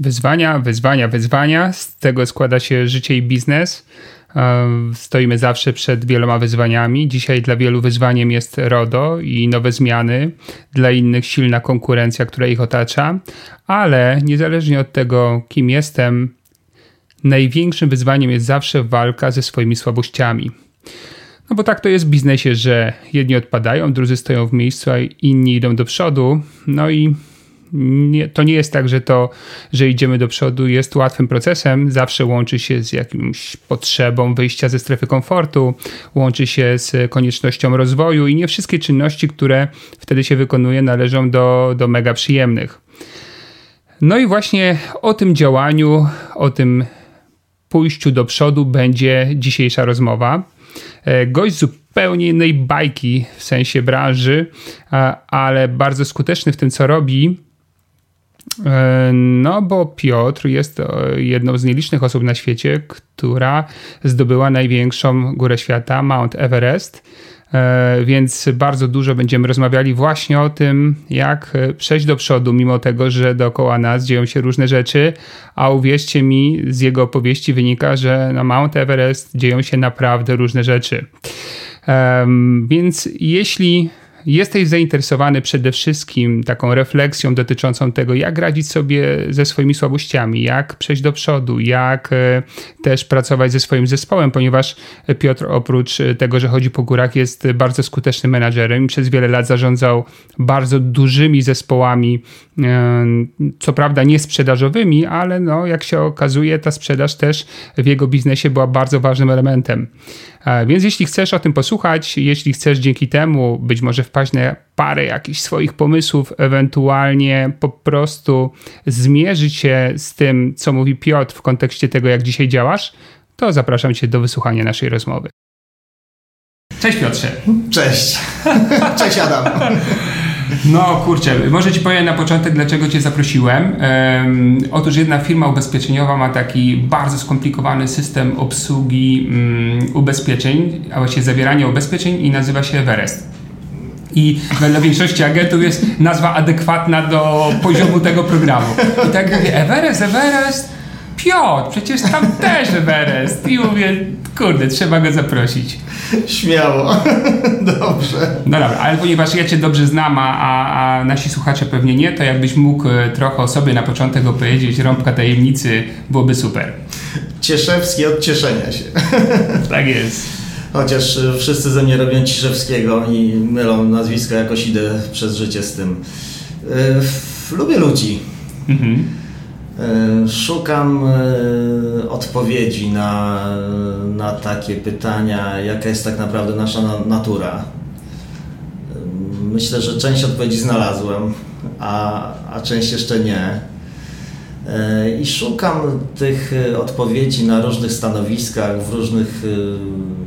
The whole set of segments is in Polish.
Wyzwania, wyzwania, wyzwania. Z tego składa się życie i biznes. E, stoimy zawsze przed wieloma wyzwaniami. Dzisiaj dla wielu wyzwaniem jest RODO i nowe zmiany, dla innych silna konkurencja, która ich otacza, ale niezależnie od tego, kim jestem, największym wyzwaniem jest zawsze walka ze swoimi słabościami. No bo tak to jest w biznesie, że jedni odpadają, drudzy stoją w miejscu, a inni idą do przodu. No i nie, to nie jest tak, że to, że idziemy do przodu jest łatwym procesem, zawsze łączy się z jakimś potrzebą wyjścia ze strefy komfortu, łączy się z koniecznością rozwoju i nie wszystkie czynności, które wtedy się wykonuje, należą do, do mega przyjemnych. No i właśnie o tym działaniu, o tym pójściu do przodu będzie dzisiejsza rozmowa. E, gość zupełnie innej bajki w sensie branży, ale bardzo skuteczny w tym, co robi no, bo Piotr jest e, jedną z nielicznych osób na świecie, która zdobyła największą górę świata, Mount Everest. E, więc bardzo dużo będziemy rozmawiali właśnie o tym, jak przejść do przodu, mimo tego, że dookoła nas dzieją się różne rzeczy. A uwierzcie mi, z jego opowieści wynika, że na Mount Everest dzieją się naprawdę różne rzeczy. Więc jeśli jesteś zainteresowany przede wszystkim taką refleksją dotyczącą tego, jak radzić sobie ze swoimi słabościami, jak przejść do przodu, jak e, też pracować ze swoim zespołem, ponieważ Piotr oprócz tego, że chodzi po górach, jest bardzo skutecznym menadżerem i przez wiele lat zarządzał bardzo dużymi zespołami, e, co prawda nie sprzedażowymi, ale no, jak się okazuje, ta sprzedaż też w jego biznesie była bardzo ważnym elementem. E, więc jeśli chcesz o tym posłuchać, jeśli chcesz dzięki temu być może wpaść na parę jakichś swoich pomysłów, ewentualnie po prostu zmierzyć się z tym, co mówi Piotr w kontekście tego, jak dzisiaj działasz, to zapraszam Cię do wysłuchania naszej rozmowy. Cześć Piotrze. Cześć. Cześć Adam. No kurczę, może Ci powiem na początek, dlaczego Cię zaprosiłem. Um, otóż jedna firma ubezpieczeniowa ma taki bardzo skomplikowany system obsługi um, ubezpieczeń, a właściwie zawierania ubezpieczeń i nazywa się Everest. I dla większości agentów jest nazwa adekwatna do poziomu tego programu. I tak mówię, Everest, Everest, Piotr, przecież tam też Everest. I mówię, kurde, trzeba go zaprosić. Śmiało. Dobrze. No dobra, ale ponieważ ja Cię dobrze znam, a, a nasi słuchacze pewnie nie, to jakbyś mógł e, trochę o sobie na początek opowiedzieć, rąbka tajemnicy, byłoby super. Cieszewski od cieszenia się. Tak jest. Chociaż e, wszyscy ze mnie robią Ciszewskiego i mylą nazwisko, jakoś idę przez życie z tym. Yy, lubię ludzi. Mhm. E, szukam odpowiedzi na, na takie pytania, jaka jest tak naprawdę nasza natura. Myślę, że część odpowiedzi znalazłem, a, a część jeszcze nie. I szukam tych odpowiedzi na różnych stanowiskach, w różnych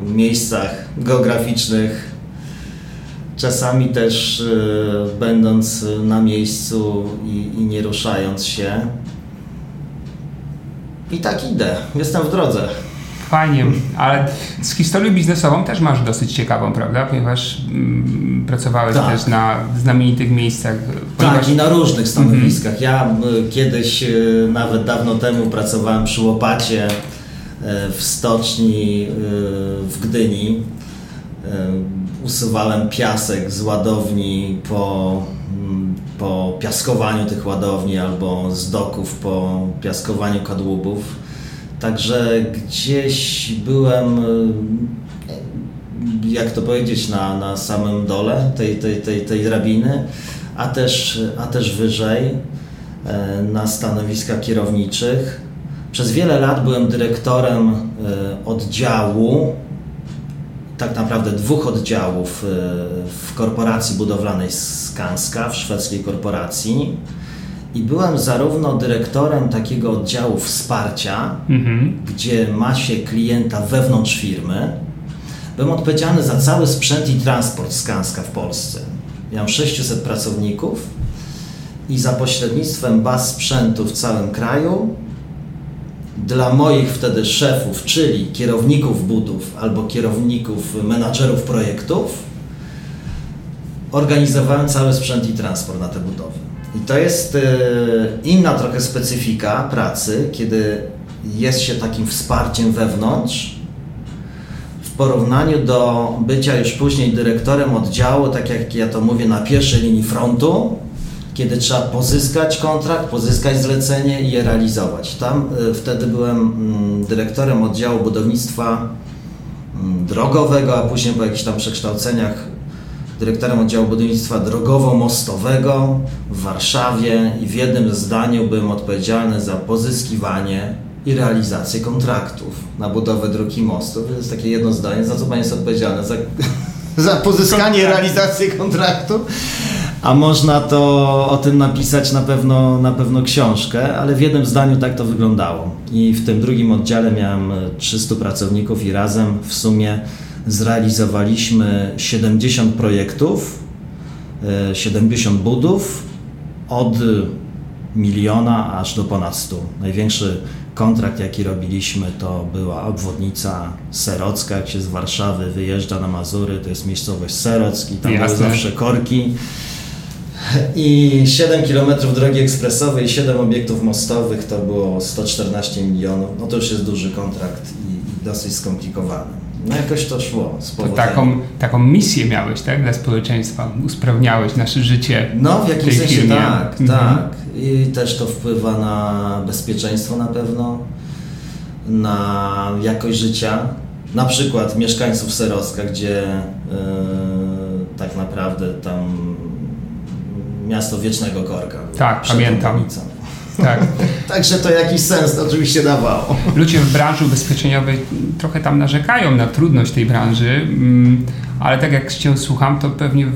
miejscach geograficznych. Czasami też będąc na miejscu i, i nie ruszając się. I tak idę, jestem w drodze. Fajnie, ale z historią biznesową też masz dosyć ciekawą, prawda? Ponieważ mm, pracowałeś tak. też na znamienitych miejscach. Ponieważ... Tak, i na różnych stanowiskach. Mhm. Ja y, kiedyś, y, nawet dawno temu, pracowałem przy łopacie y, w stoczni w Gdyni. Usuwałem piasek z ładowni po po piaskowaniu tych ładowni albo z doków po piaskowaniu kadłubów. Także gdzieś byłem, e, jak to powiedzieć, na, na samym dole tej, tej, tej, tej drabiny, a też, a też wyżej e, na stanowiskach kierowniczych. Przez wiele lat byłem dyrektorem e, oddziału tak naprawdę dwóch oddziałów w korporacji budowlanej Skanska, w szwedzkiej korporacji. I byłem zarówno dyrektorem takiego oddziału wsparcia, mhm. gdzie ma się klienta wewnątrz firmy. Byłem odpowiedzialny za cały sprzęt i transport Skanska w Polsce. Miałem 600 pracowników i za pośrednictwem baz sprzętu w całym kraju dla moich wtedy szefów, czyli kierowników budów albo kierowników, menadżerów projektów, organizowałem cały sprzęt i transport na te budowy. I to jest e, inna trochę specyfika pracy, kiedy jest się takim wsparciem wewnątrz, w porównaniu do bycia już później dyrektorem oddziału, tak jak ja to mówię, na pierwszej linii frontu, kiedy trzeba pozyskać kontrakt, pozyskać zlecenie i je realizować. Tam e, wtedy byłem mm, dyrektorem oddziału budownictwa mm, drogowego, a później po jakichś tam przekształceniach dyrektorem oddziału budownictwa drogowo-mostowego w Warszawie i w jednym zdaniu byłem odpowiedzialny za pozyskiwanie i realizację kontraktów na budowę dróg i mostów. To jest takie jedno zdanie, za co Pan jest odpowiedzialny? Za, za pozyskanie i realizację kontraktu. A można to o tym napisać na pewno, na pewno książkę, ale w jednym zdaniu tak to wyglądało. I w tym drugim oddziale miałem 300 pracowników i razem w sumie zrealizowaliśmy 70 projektów, 70 e, budów od miliona aż do ponad 100. Największy kontrakt, jaki robiliśmy, to była obwodnica Serocka, jak się z Warszawy wyjeżdża na Mazury, to jest miejscowość Serocki, tam Jasne. były zawsze korki. I 7 km drogi ekspresowej, 7 obiektów mostowych to było 114 milionów. No to już jest duży kontrakt i, i dosyć skomplikowany. No jakoś to szło. To taką, taką misję miałeś, tak, dla społeczeństwa. Usprawniałeś nasze życie. No, w jakimś sensie firmie. tak, mhm. tak. I też to wpływa na bezpieczeństwo na pewno, na jakość życia. Na przykład mieszkańców Serowska, gdzie yy, tak naprawdę tam miasto wiecznego korka. Tak, pamiętam. Tak. Także to jakiś sens to oczywiście dawało. Ludzie w branży ubezpieczeniowej trochę tam narzekają na trudność tej branży, mm, ale tak jak się słucham, to pewnie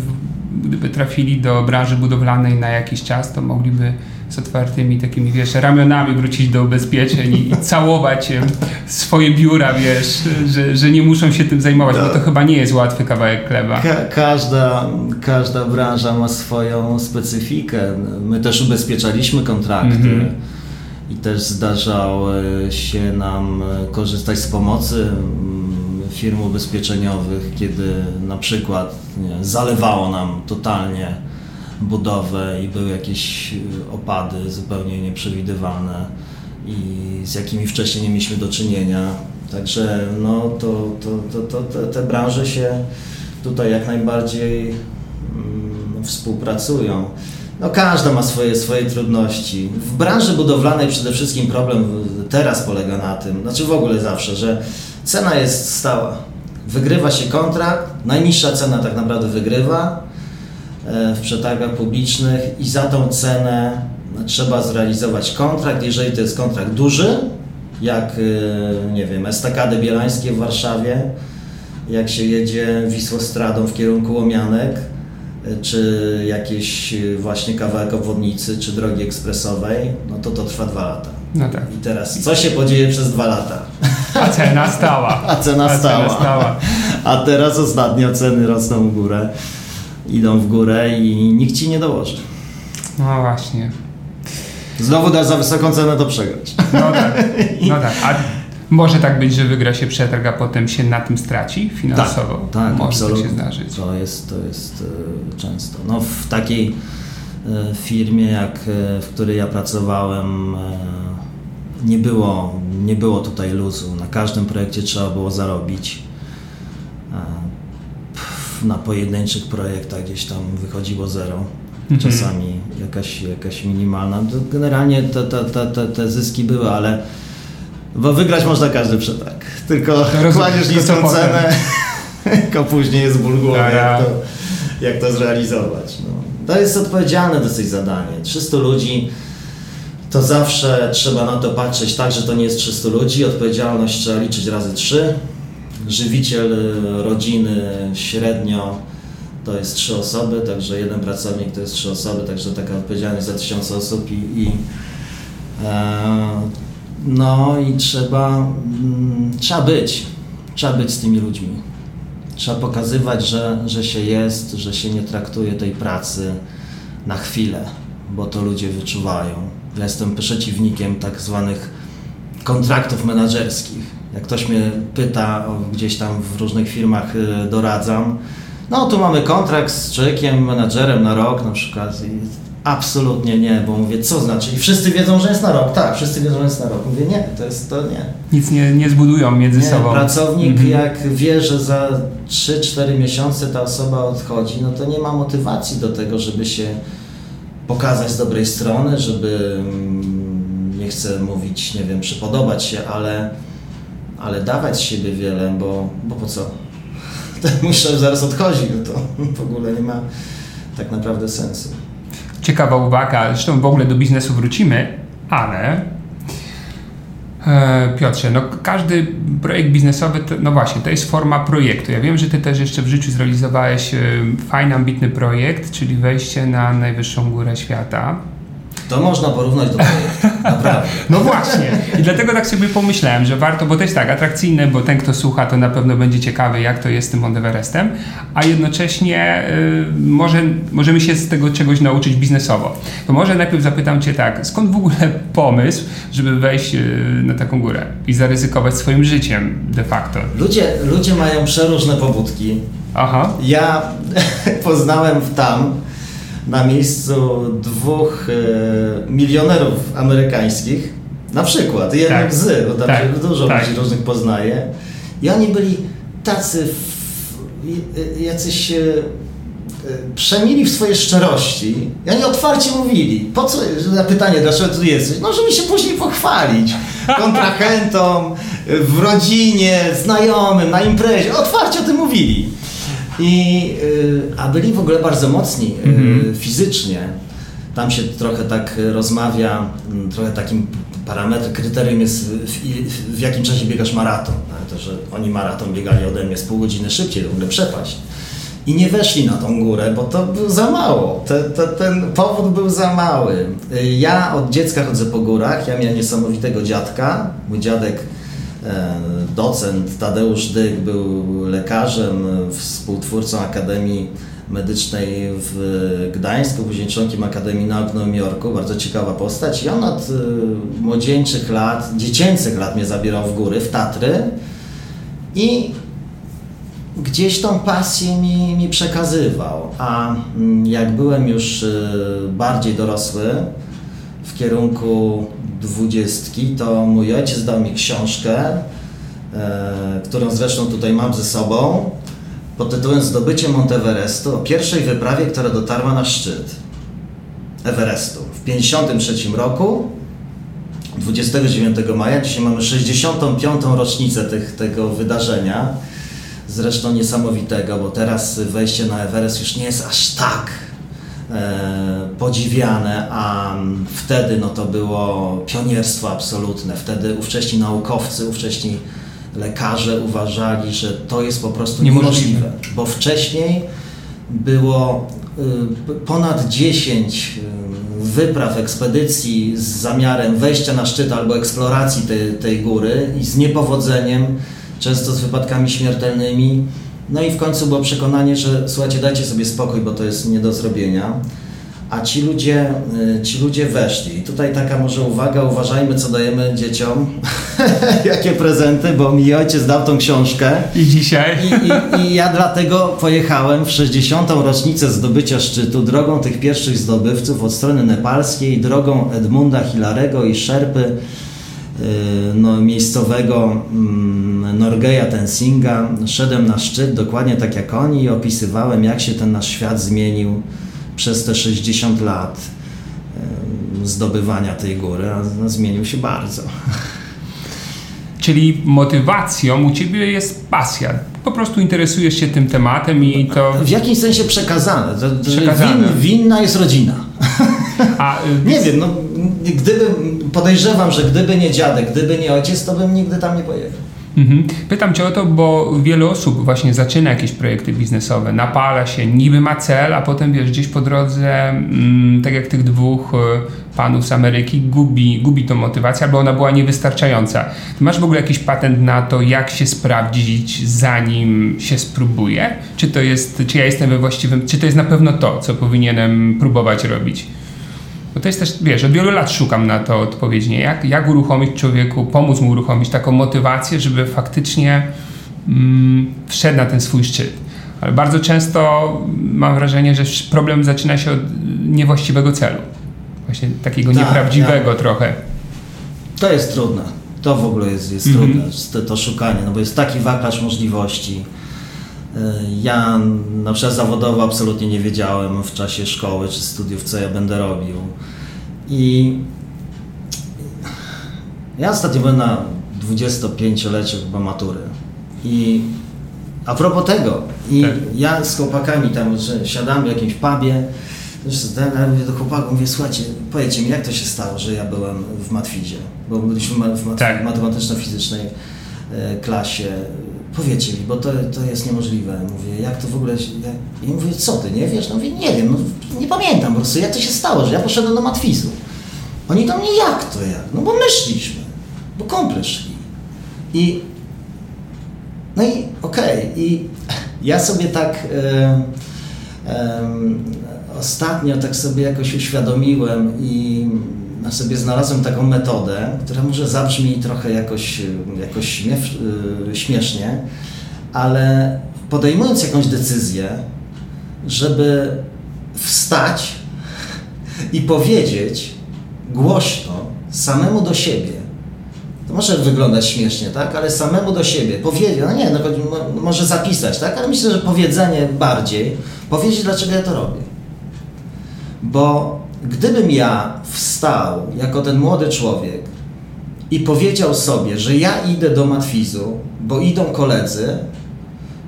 gdyby trafili do branży budowlanej na jakiś czas, to mogliby z otwartymi takimi, wiesz, ramionami wrócić do ubezpieczeń i, i całować swoje biura, wiesz, że, że nie muszą się tym zajmować, bo to tak. chyba nie jest łatwy kawałek chleba. Ka każda, każda branża ma swoją specyfikę. My też ubezpieczaliśmy kontrakty. Mm -hmm. I też zdarzało się nam korzystać z pomocy mm, firm ubezpieczeniowych, kiedy na przykład nie, zalewało nam totalnie budowę i były jakieś y, opady zupełnie nieprzewidywalne i z jakimi wcześniej nie mieliśmy do czynienia. Także no, to, to, to, to te branże się tutaj jak najbardziej mm, współpracują. No każda ma swoje, swoje trudności. W branży budowlanej przede wszystkim problem teraz polega na tym, znaczy w ogóle zawsze, że cena jest stała. Wygrywa się kontrakt, najniższa cena tak naprawdę wygrywa, w przetargach publicznych i za tą cenę trzeba zrealizować kontrakt. Jeżeli to jest kontrakt duży, jak e, nie wiem, estakady bielańskie w Warszawie, jak się jedzie Wisłostradą w kierunku Łomianek, e, czy jakieś właśnie kawałek obwodnicy, czy drogi ekspresowej, no to to trwa dwa lata. No tak. I teraz, co się podzieje przez dwa lata? A cena stała. A cena, A stała. cena stała. A teraz ostatnio ceny rosną w górę idą w górę i nikt ci nie dołoży. No właśnie. Znowu dasz za wysoką cenę to przegrać. No tak, no tak. A może tak być, że wygra się przetarg, a potem się na tym straci finansowo? Tak, tak może absolutnie. się zdarzyć. To jest, to jest e, często. No, w takiej e, firmie, jak e, w której ja pracowałem, nie było, nie było tutaj luzu. Na każdym projekcie trzeba było zarobić na pojedynczych projektach gdzieś tam wychodziło zero. Mhm. Czasami jakaś, jakaś minimalna. Generalnie te, te, te, te zyski były, ale bo wygrać można każdy przetarg. Tylko kładziesz niską cenę, tylko później jest ból głowy, jak to, jak to zrealizować. No. To jest odpowiedzialne dosyć zadanie. 300 ludzi to zawsze trzeba na to patrzeć tak, że to nie jest 300 ludzi. Odpowiedzialność trzeba liczyć razy 3 żywiciel rodziny średnio to jest trzy osoby, także jeden pracownik to jest trzy osoby, także taka odpowiedzialność za tysiąc osób i, i e, no i trzeba, mm, trzeba być, trzeba być z tymi ludźmi. Trzeba pokazywać, że, że się jest, że się nie traktuje tej pracy na chwilę, bo to ludzie wyczuwają. Ja jestem przeciwnikiem tak zwanych kontraktów menedżerskich. Jak ktoś mnie pyta, gdzieś tam w różnych firmach y, doradzam, no tu mamy kontrakt z człowiekiem, menadżerem na rok na przykład i absolutnie nie, bo mówię, co znaczy? I wszyscy wiedzą, że jest na rok. Tak, wszyscy wiedzą, że jest na rok. Mówię, nie, to jest to nie. Nic nie, nie zbudują między nie, sobą. Pracownik mhm. jak wie, że za 3-4 miesiące ta osoba odchodzi, no to nie ma motywacji do tego, żeby się pokazać z dobrej strony, żeby mm, nie chcę mówić, nie wiem, przypodobać się, ale, ale dawać siebie wiele, bo, bo po co? mój szef zaraz odchodzi, no to w ogóle nie ma tak naprawdę sensu. Ciekawa uwaga, zresztą w ogóle do biznesu wrócimy, ale e, Piotrze, no każdy projekt biznesowy, to, no właśnie, to jest forma projektu. Ja wiem, że ty też jeszcze w życiu zrealizowałeś e, fajny, ambitny projekt, czyli wejście na najwyższą górę świata. To można porównać do projektu, naprawdę. No właśnie. I dlatego tak sobie pomyślałem, że warto, bo to jest tak atrakcyjne, bo ten, kto słucha, to na pewno będzie ciekawy, jak to jest z tym Mount Everestem, a jednocześnie y, może, możemy się z tego czegoś nauczyć biznesowo. To może najpierw zapytam Cię tak, skąd w ogóle pomysł, żeby wejść y, na taką górę i zaryzykować swoim życiem de facto? Ludzie, ludzie mają przeróżne pobudki. Aha. Ja poznałem tam na miejscu dwóch e, milionerów amerykańskich, na przykład, jeden tak. z, bo tam tak. dużo tak. ludzi różnych poznaje, i oni byli tacy, w, jacyś e, przemili w swojej szczerości i oni otwarcie mówili, po co, na pytanie, dlaczego tu jesteś? No, żeby się później pochwalić kontrahentom, w rodzinie, znajomym, na imprezie, otwarcie o tym mówili. I, y, a byli w ogóle bardzo mocni mm-hmm. fizycznie. Tam się trochę tak rozmawia, mm, trochę takim parametrem, kryterium jest w, w, jakim czasie biegasz maraton. To, że oni maraton biegali ode mnie z pół godziny szybciej, w ogóle przepaść. I nie weszli na tą górę, bo to było za mało. Te, te, ten powód był za mały. Y, ja od dziecka chodzę po górach. Ja miałem niesamowitego dziadka. Mój dziadek docent Tadeusz Dyk był lekarzem, współtwórcą Akademii Medycznej w Gdańsku, później członkiem Akademii Nauk w Nowym Jorku. Bardzo ciekawa postać. I on od e, młodzieńczych lat, dziecięcych lat mnie zabierał w góry, w Tatry i gdzieś tą pasję mi, mi przekazywał. A mm, jak byłem już e, bardziej dorosły, w kierunku dwudziestki, to mój ojciec dał mi książkę, e, którą zresztą tutaj mam ze sobą, pod tytułem Zdobycie Monteverestu o pierwszej wyprawie, która dotarła na szczyt Everestu w 1953 roku. 29 maja, dzisiaj mamy 65. rocznicę tych, tego wydarzenia, zresztą niesamowitego, bo teraz wejście na Everest już nie jest aż tak podziwiane, a wtedy no to było pionierstwo absolutne. Wtedy ówcześni naukowcy, ówcześni lekarze uważali, że to jest po prostu niemożliwe, bo wcześniej było y, ponad 10 y, wypraw, ekspedycji z zamiarem wejścia na szczyt albo eksploracji tej, tej góry i z niepowodzeniem, często z wypadkami śmiertelnymi no i w końcu było przekonanie, że słuchajcie, dajcie sobie spokój, bo to jest nie do zrobienia. A ci ludzie, y, ci ludzie weszli. I tutaj taka może uwaga, uważajmy co dajemy dzieciom, jakie prezenty, bo mi ojciec dał tą książkę. I dzisiaj. I, i, I, ja dlatego pojechałem w 60. rocznicę zdobycia szczytu drogą tych pierwszych zdobywców od strony nepalskiej, drogą Edmunda Hilarego i Szerpy Y, no, miejscowego mm, Norgeja Tensinga. Szedłem na szczyt dokładnie tak jak oni i opisywałem, jak się ten nasz świat zmienił przez te 60 lat y, zdobywania tej góry, a no, zmienił się bardzo. Czyli motywacją u Ciebie jest pasja. Po prostu interesujesz się tym tematem i to... W jakimś sensie przekazane. przekazane. Win, winna jest rodzina. A, nie wiem, no, gdyby, podejrzewam, że gdyby nie dziadek, gdyby nie ojciec, to bym nigdy tam nie pojechał. Mhm. Pytam Cię o to, bo wiele osób właśnie zaczyna jakieś projekty biznesowe, napala się, niby ma cel, a potem wiesz, gdzieś po drodze, mm, tak jak tych dwóch e, panów z Ameryki, gubi, gubi tą motywację, albo ona była niewystarczająca. Ty masz w ogóle jakiś patent na to, jak się sprawdzić, zanim się spróbuje? Czy to jest, czy ja jestem we właściwym, czy to jest na pewno to, co powinienem próbować robić? Bo to jest też, wiesz, od wielu lat szukam na to odpowiedzi, nie? Jak, jak uruchomić człowieku, pomóc mu uruchomić taką motywację, żeby faktycznie mm, wszedł na ten swój szczyt. Ale bardzo często mam wrażenie, że problem zaczyna się od niewłaściwego celu. Właśnie takiego tak, nieprawdziwego ja. trochę. To jest trudne. To w ogóle jest, jest mm -hmm. trudne, to, to szukanie, no bo jest taki wachlarz możliwości ja na przykład zawodowo absolutnie nie wiedziałem w czasie szkoły czy studiów, co ja będę robił. I ja ostatnio byłem na 25-leciu chyba matury. I a propos tego, i tak. ja z chłopakami tam, że siadamy w jakimś pubie, ja mówię do chłopaków, mówię, słuchajcie, powiedzcie mi, jak to się stało, że ja byłem w matwizie, bo byliśmy w mat tak. matematyczno-fizycznej e, klasie powiedzcie mi, bo to, to jest niemożliwe. Mówię, jak to w ogóle... Ja, I mówię, co ty, nie wiesz? No mówię, nie wiem, no, nie pamiętam po prostu, jak to się stało, że ja poszedłem do matwizu. Oni do mnie, jak to jak? No bo my szliśmy, bo komple szli. I no i okej, okay. i ja sobie tak ostatnio tak sobie jakoś uświadomiłem i na sobie znalazłem taką metodę, która może zabrzmi trochę jakoś, jakoś y, śmiesznie, ale podejmując jakąś decyzję, żeby wstać i powiedzieć głośno, samemu do siebie, to może wyglądać śmiesznie, tak? Ale samemu do siebie powiedzieć, no nie, no, może zapisać, tak? Ale myślę, że powiedzenie bardziej, powiedzieć, dlaczego ja to robię. Bo gdybym ja wstał jako ten młody człowiek i powiedział sobie, że ja idę do matwizu, bo idą koledzy,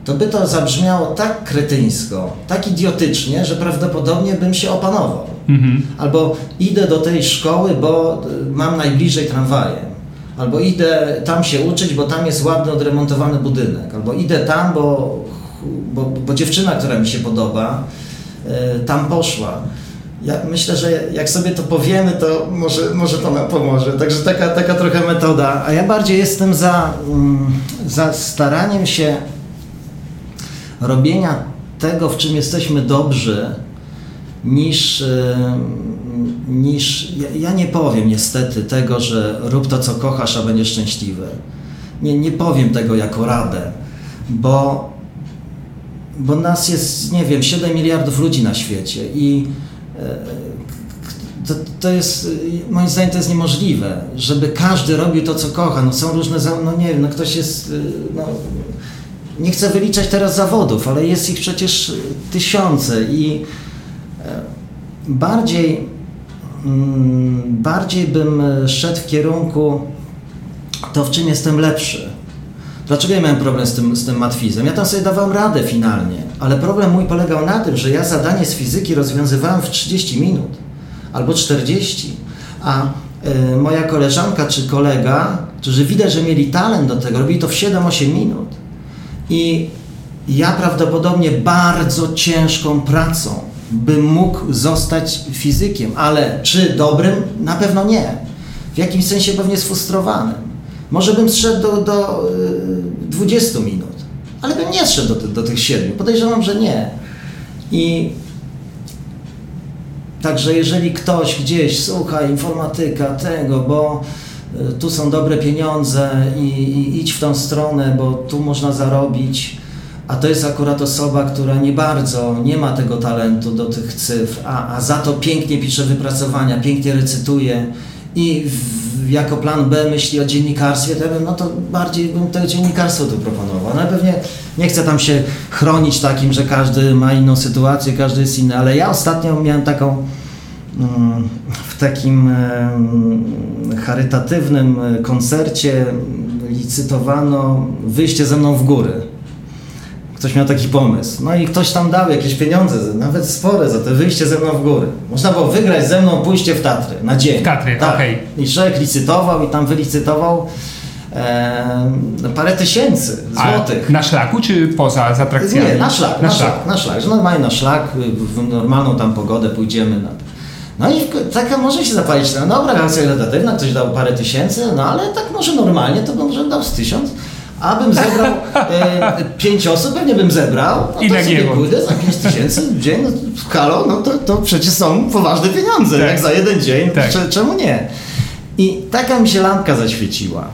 to by to zabrzmiało tak kretyńsko, tak idiotycznie, że prawdopodobnie bym się opanował. Mhm. Albo idę do tej szkoły, bo mam najbliżej tramwajem. Albo idę tam się uczyć, bo tam jest ładny, odremontowany budynek. Albo idę tam, bo, bo, bo dziewczyna, która mi się podoba, y, tam poszła ja myślę, że jak sobie to powiemy, to może, może to nam pomoże. Także taka, taka trochę metoda. A ja bardziej jestem za, mm, za staraniem się robienia tego, w czym jesteśmy dobrzy, niż, y, niż ja, ja nie powiem niestety tego, że rób to, co kochasz, a będziesz szczęśliwy. Nie, nie powiem tego jako radę, bo, bo nas jest, nie wiem, 7 miliardów ludzi na świecie i to, to jest, moim zdaniem to jest niemożliwe, żeby każdy robił to, co kocha. No są różne, no nie wiem, no ktoś jest, no, nie chcę wyliczać teraz zawodów, ale jest ich przecież tysiące i e, bardziej, mm, bardziej bym szedł w kierunku to, w czym jestem lepszy. Dlaczego ja miałem problem z tym, z tym matwizem? Ja tam sobie dawałem radę finalnie, ale problem mój polegał na tym, że ja zadanie z fizyki rozwiązywałem w 30 minut albo 40, a y, moja koleżanka czy kolega, którzy widać, że mieli talent do tego, robili to w 7-8 minut. I ja prawdopodobnie bardzo ciężką pracą bym mógł zostać fizykiem, ale czy dobrym? Na pewno nie. W jakimś sensie pewnie sfrustrowanym. Może bym zszedł do, do 20 y, minut, ale bym nie zszedł do, do tych 7. Podejrzewam, że nie. I także jeżeli ktoś gdzieś słucha informatyka tego, bo y, tu są dobre pieniądze i, i idź w tą stronę, bo tu można zarobić, a to jest akurat osoba, która nie bardzo, nie ma tego talentu do tych cyfr, a, a za to pięknie pisze wypracowania, pięknie recytuje i jako plan B myśli o dziennikarstwie, to bym, no to bardziej bym to dziennikarstwo tu proponował. No pewnie nie chcę tam się chronić takim, że każdy ma inną sytuację, każdy jest inny, ale ja ostatnio miałem taką mm, w takim charytatywnym koncercie licytowano wyjście ze mną w góry ktoś miał taki pomysł. No i ktoś tam dał jakieś pieniądze, nawet spore za to wyjście ze mną w góry. Można było wygrać ze mną pójście w Tatry na dzień. W Tatry, tak. okej. Okay. I człowiek licytował i tam wylicytował e, parę tysięcy złotych. A na szlaku czy poza z atrakcjami? Nie, na szlak, na, na szlak, na szlak, że normalnie na szlak, w normalną tam pogodę pójdziemy na no i taka może się zapalić, no dobra, akcja charytatywna, ktoś dał parę tysięcy, no ale tak może normalnie to może dał z tysiąc. Abym zebrał e, pięć osób, pewnie bym zebrał, no I to sobie pójdę za pięć tysięcy w dzień, no, halo, no to, to przecież są poważne pieniądze, tak. jak za jeden dzień, tak. czemu nie? I taka mi się lampka zaświeciła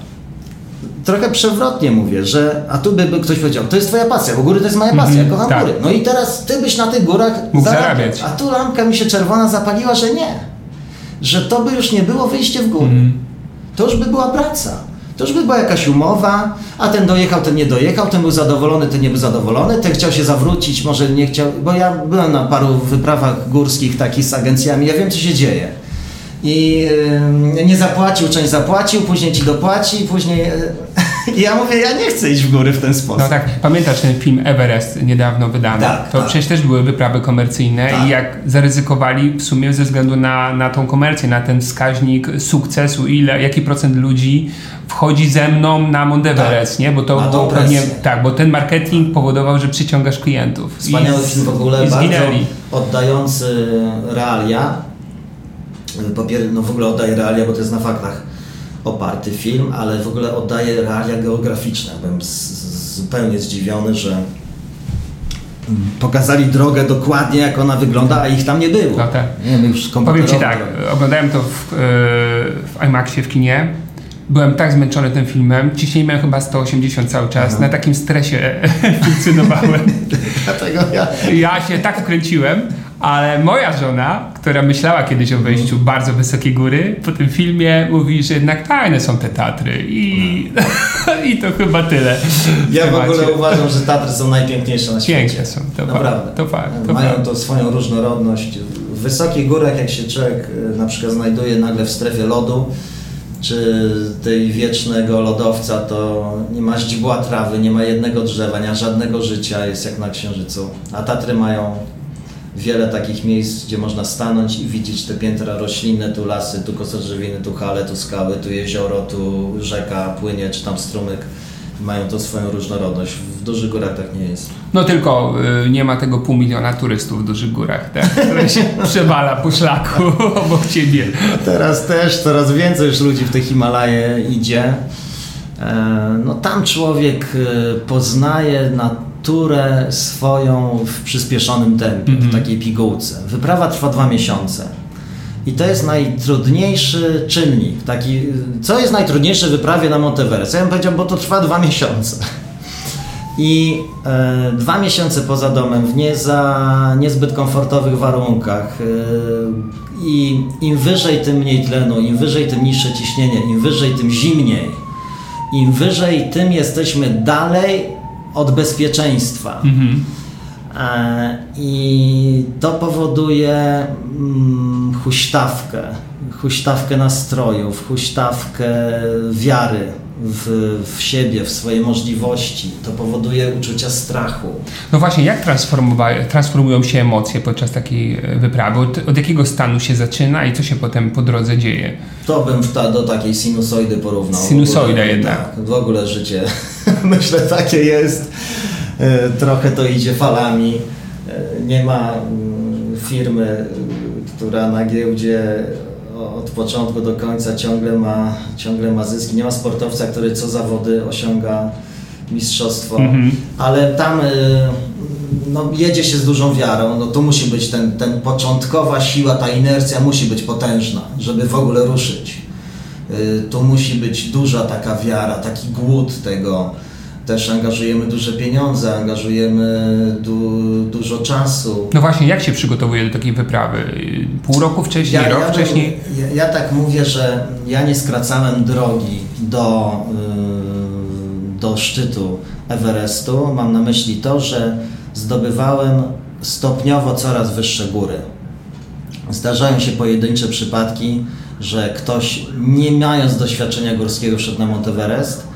trochę przewrotnie mówię, że a tu by, by ktoś powiedział, to jest twoja pasja, bo góry to jest moja pasja, mm ja kocham tak. góry. No i teraz ty byś na tych górach mógł zarabiać. A tu lampka mi się czerwona zapaliła, że nie. Że to by już nie było wyjście w góry. Mm. To już by była praca. To już by była jakaś umowa, a ten dojechał, ten nie dojechał, ten był zadowolony, ten nie był zadowolony, ten chciał się zawrócić, może nie chciał, bo ja byłem na paru wyprawach górskich takich z agencjami, ja wiem co się dzieje. I nie zapłacił, część zapłacił, później ci dopłaci, później... E, I ja mówię, ja nie chcę iść w góry w ten sposób. No tak, pamiętasz ten film Everest niedawno wydany? Tak, to tak. przecież też były wyprawy komercyjne tak. i jak zaryzykowali w sumie ze względu na, na tą komercję, na ten wskaźnik sukcesu, ile, jaki procent ludzi wchodzi ze mną na Mount Everest, tak. nie? Bo to było pewnie, tak, bo ten marketing powodował, że przyciągasz klientów. Wspaniały film w ogóle, bardzo oddający realia po no w ogóle oddaje realia, bo to jest na faktach oparty film, ale w ogóle oddaje realia geograficzne. Byłem zupełnie zdziwiony, że pokazali drogę dokładnie, jak ona wygląda, a ich tam nie było. No tak. Nie, już Powiem Ci tak, oglądałem to w, e, w IMAXie w kinie. Byłem tak zmęczony tym filmem, ciśnienie miałem chyba 180 cały czas, Aha. na takim stresie funkcjonowałem. Dlatego ja... Ja się tak wkręciłem, ale moja żona, która myślała kiedyś o wejściu bardzo wysokie góry, po tym filmie mówi, że jednak fajne są te Tatry i, i to chyba tyle. Ja w ogóle uważam, że Tatry są najpiękniejsze na świecie. Piękne są, to Naprawdę. To fakt, to Mają to swoją różnorodność. W wysokich górach, jak się człowiek e, na przykład znajduje nagle w strefie lodu, czy tej wiecznego lodowca, to nie ma źdźbła trawy, nie ma jednego drzewa, nie ma żadnego życia, jest jak na Księżycu. A Tatry mają wiele takich miejsc, gdzie można stanąć i widzieć te piętra roślinne, tu lasy, tu kosodrzewiny, tu hale, tu skały, tu jezioro, tu rzeka płynie, czy tam strumyk. Mają to swoją różnorodność. W dużych górach tak nie jest. No tylko y, nie ma tego pół miliona turystów w dużych górach, tak? które się przewala po szlaku obok ciebie. Teraz też coraz więcej już ludzi w te Himalaje idzie. E, no tam człowiek y, poznaje na naturę swoją w przyspieszonym tempie, mm -hmm. w mhm. takiej pigułce. Wyprawa trwa dwa miesiące. I to jest najtrudniejszy czynnik. Taki, co jest najtrudniejsze w wyprawie na Monteverest? Ja bym powiedział, bo to trwa dwa miesiące. I e, dwa miesiące poza domem, w nie za niezbyt komfortowych warunkach. E, I im wyżej, tym mniej tlenu, im wyżej, tym niższe ciśnienie, im wyżej, tym zimniej. Im wyżej, tym jesteśmy dalej od bezpieczeństwa. Mhm. E, I to powoduje mm, huśtawkę, huśtawkę nastrojów, huśtawkę wiary w, w siebie, w swoje możliwości. To powoduje uczucia strachu. No właśnie, jak transformują się emocje podczas takiej e, wyprawy? Od, od, jakiego stanu się zaczyna i co się potem po drodze dzieje? To bym ta, do takiej sinusoidy porównał. Sinusoida jednak. Tak, w ogóle życie myślę takie jest. E, trochę to idzie falami. E, nie ma mm, firmy, która na giełdzie od początku do końca ciągle ma, ciągle ma zyski. Nie ma sportowca, który co zawody osiąga mistrzostwo, -hmm. ale tam y, no, jedzie się z dużą wiarą. No, to musi być ten, ten początkowa siła, ta inercja musi być potężna, żeby w ogóle ruszyć. Y, tu musi być duża taka wiara, taki głód tego, też angażujemy duże pieniądze, angażujemy du, dużo czasu. No właśnie, jak się przygotowuje do takiej wyprawy? Pół roku wcześniej, ja, rok ja wcześniej? Ja, ja, tak mówię, że ja nie skracałem drogi do, yy, do szczytu Everestu. Mam na myśli to, że zdobywałem stopniowo coraz wyższe góry. Zdarzają się pojedyncze przypadki, że ktoś nie mając doświadczenia górskiego wszedł na Monteverest,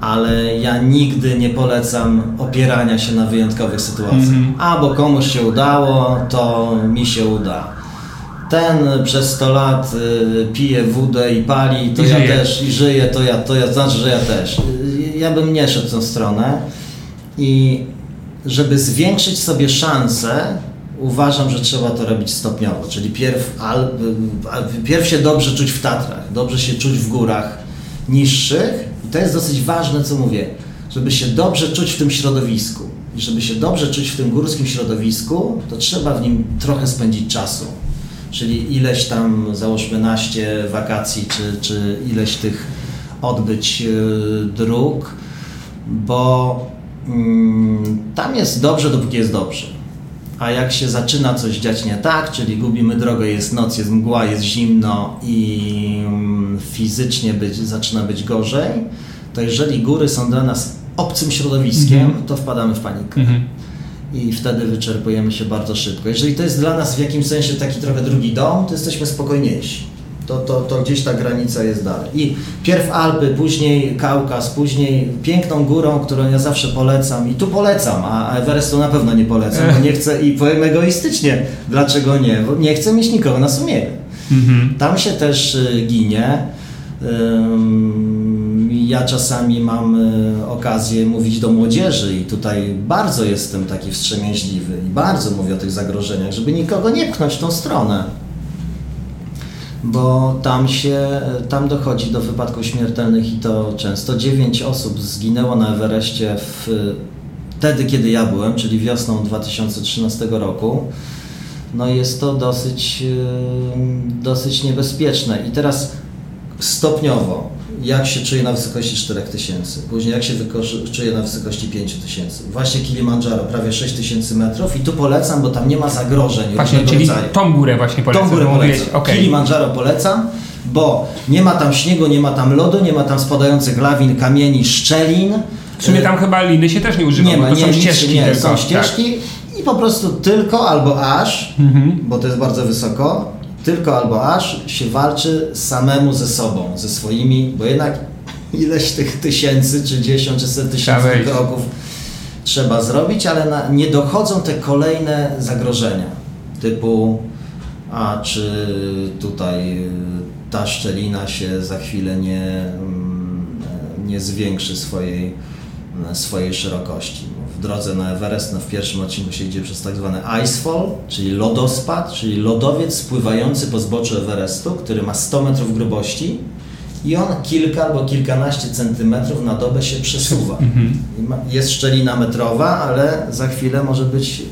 ale ja nigdy nie polecam opierania się na wyjątkowych sytuacjach. Mm -hmm. A bo komuś się udało, to mi się uda. ten przez 100 lat y, pije wódę i pali, to I ja żyje. też, i żyje, to ja, to ja, znaczy, że ja też. Y, Ja bym nie szedł w tą stronę i żeby zwiększyć sobie szanse, uważam, że trzeba to robić stopniowo, czyli pierw, al, y, pierw się dobrze czuć w Tatrach, dobrze się czuć w górach niższych to jest dosyć ważne, co mówię, żeby się dobrze czuć w tym środowisku. I żeby się dobrze czuć w tym górskim środowisku, to trzeba w nim trochę spędzić czasu. Czyli ileś tam, załóżmy, naście wakacji, czy, czy ileś tych odbyć yy, dróg, bo mm, tam jest dobrze, dopóki jest dobrze. A jak się zaczyna coś dziać nie tak, czyli gubimy drogę, jest noc, jest mgła, jest zimno i mm, fizycznie być, zaczyna być gorzej, to jeżeli góry są dla nas obcym środowiskiem, Mhm. to wpadamy w panikę. Mhm. I wtedy wyczerpujemy się bardzo szybko. Jeżeli to jest dla nas w jakimś sensie taki trochę drugi dom, to jesteśmy spokojniejsi. To, to, to gdzieś ta granica jest dalej. I pierw Alpy, później Kaukaz, później piękną górą, którą ja zawsze polecam i tu polecam, a Everestu na pewno nie polecam, bo nie chcę i powiem egoistycznie, dlaczego nie, bo nie chcę mieć nikogo na sumieniu. Mhm. Tam się też y, ginie. Ja czasami mam y, okazję mówić do młodzieży i tutaj bardzo jestem taki wstrzemięźliwy i bardzo mówię o tych zagrożeniach, żeby nikogo nie pchnąć w tą stronę. Bo tam się, tam dochodzi do wypadków śmiertelnych i to często. Dziewięć osób zginęło na Everestie w, wtedy, kiedy ja byłem, czyli wiosną 2013 roku. No jest to dosyć, dosyć niebezpieczne. I teraz stopniowo, jak się czuję na wysokości 4000, później jak się czuję na wysokości 5000. Właśnie Kilimandżaro, prawie 6000 metrów i tu polecam, bo tam nie ma zagrożeń Właśnie, czyli rodzaju. tą górę właśnie polecam. Tą górę polecam. okej. Kilimandżaro polecam, bo nie ma tam śniegu, nie ma tam lodu, nie ma tam spadających lawin, kamieni, szczelin. W sumie tam chyba liny się też nie używa, nie bo ma, to nie, są ścieżki nie, tylko. są ścieżki i po prostu tylko albo aż, Tak. Mhm. bo to jest bardzo wysoko, tylko albo aż się walczy samemu ze sobą, ze swoimi, bo jednak ileś tych tysięcy, czy dziesiąt, czy set tysięcy kroków trzeba zrobić, ale na, nie dochodzą te kolejne zagrożenia, typu a czy tutaj y, ta szczelina się za chwilę nie, mm, nie zwiększy swojej, swojej szerokości. W drodze na Everest, no w pierwszym odcinku się idzie przez tak zwany icefall, czyli lodospad, czyli lodowiec spływający po zboczu Everestu, który ma 100 metrów grubości i on kilka albo kilkanaście centymetrów na dobę się przesuwa. Mhm. Jest szczelina metrowa, ale za chwilę może być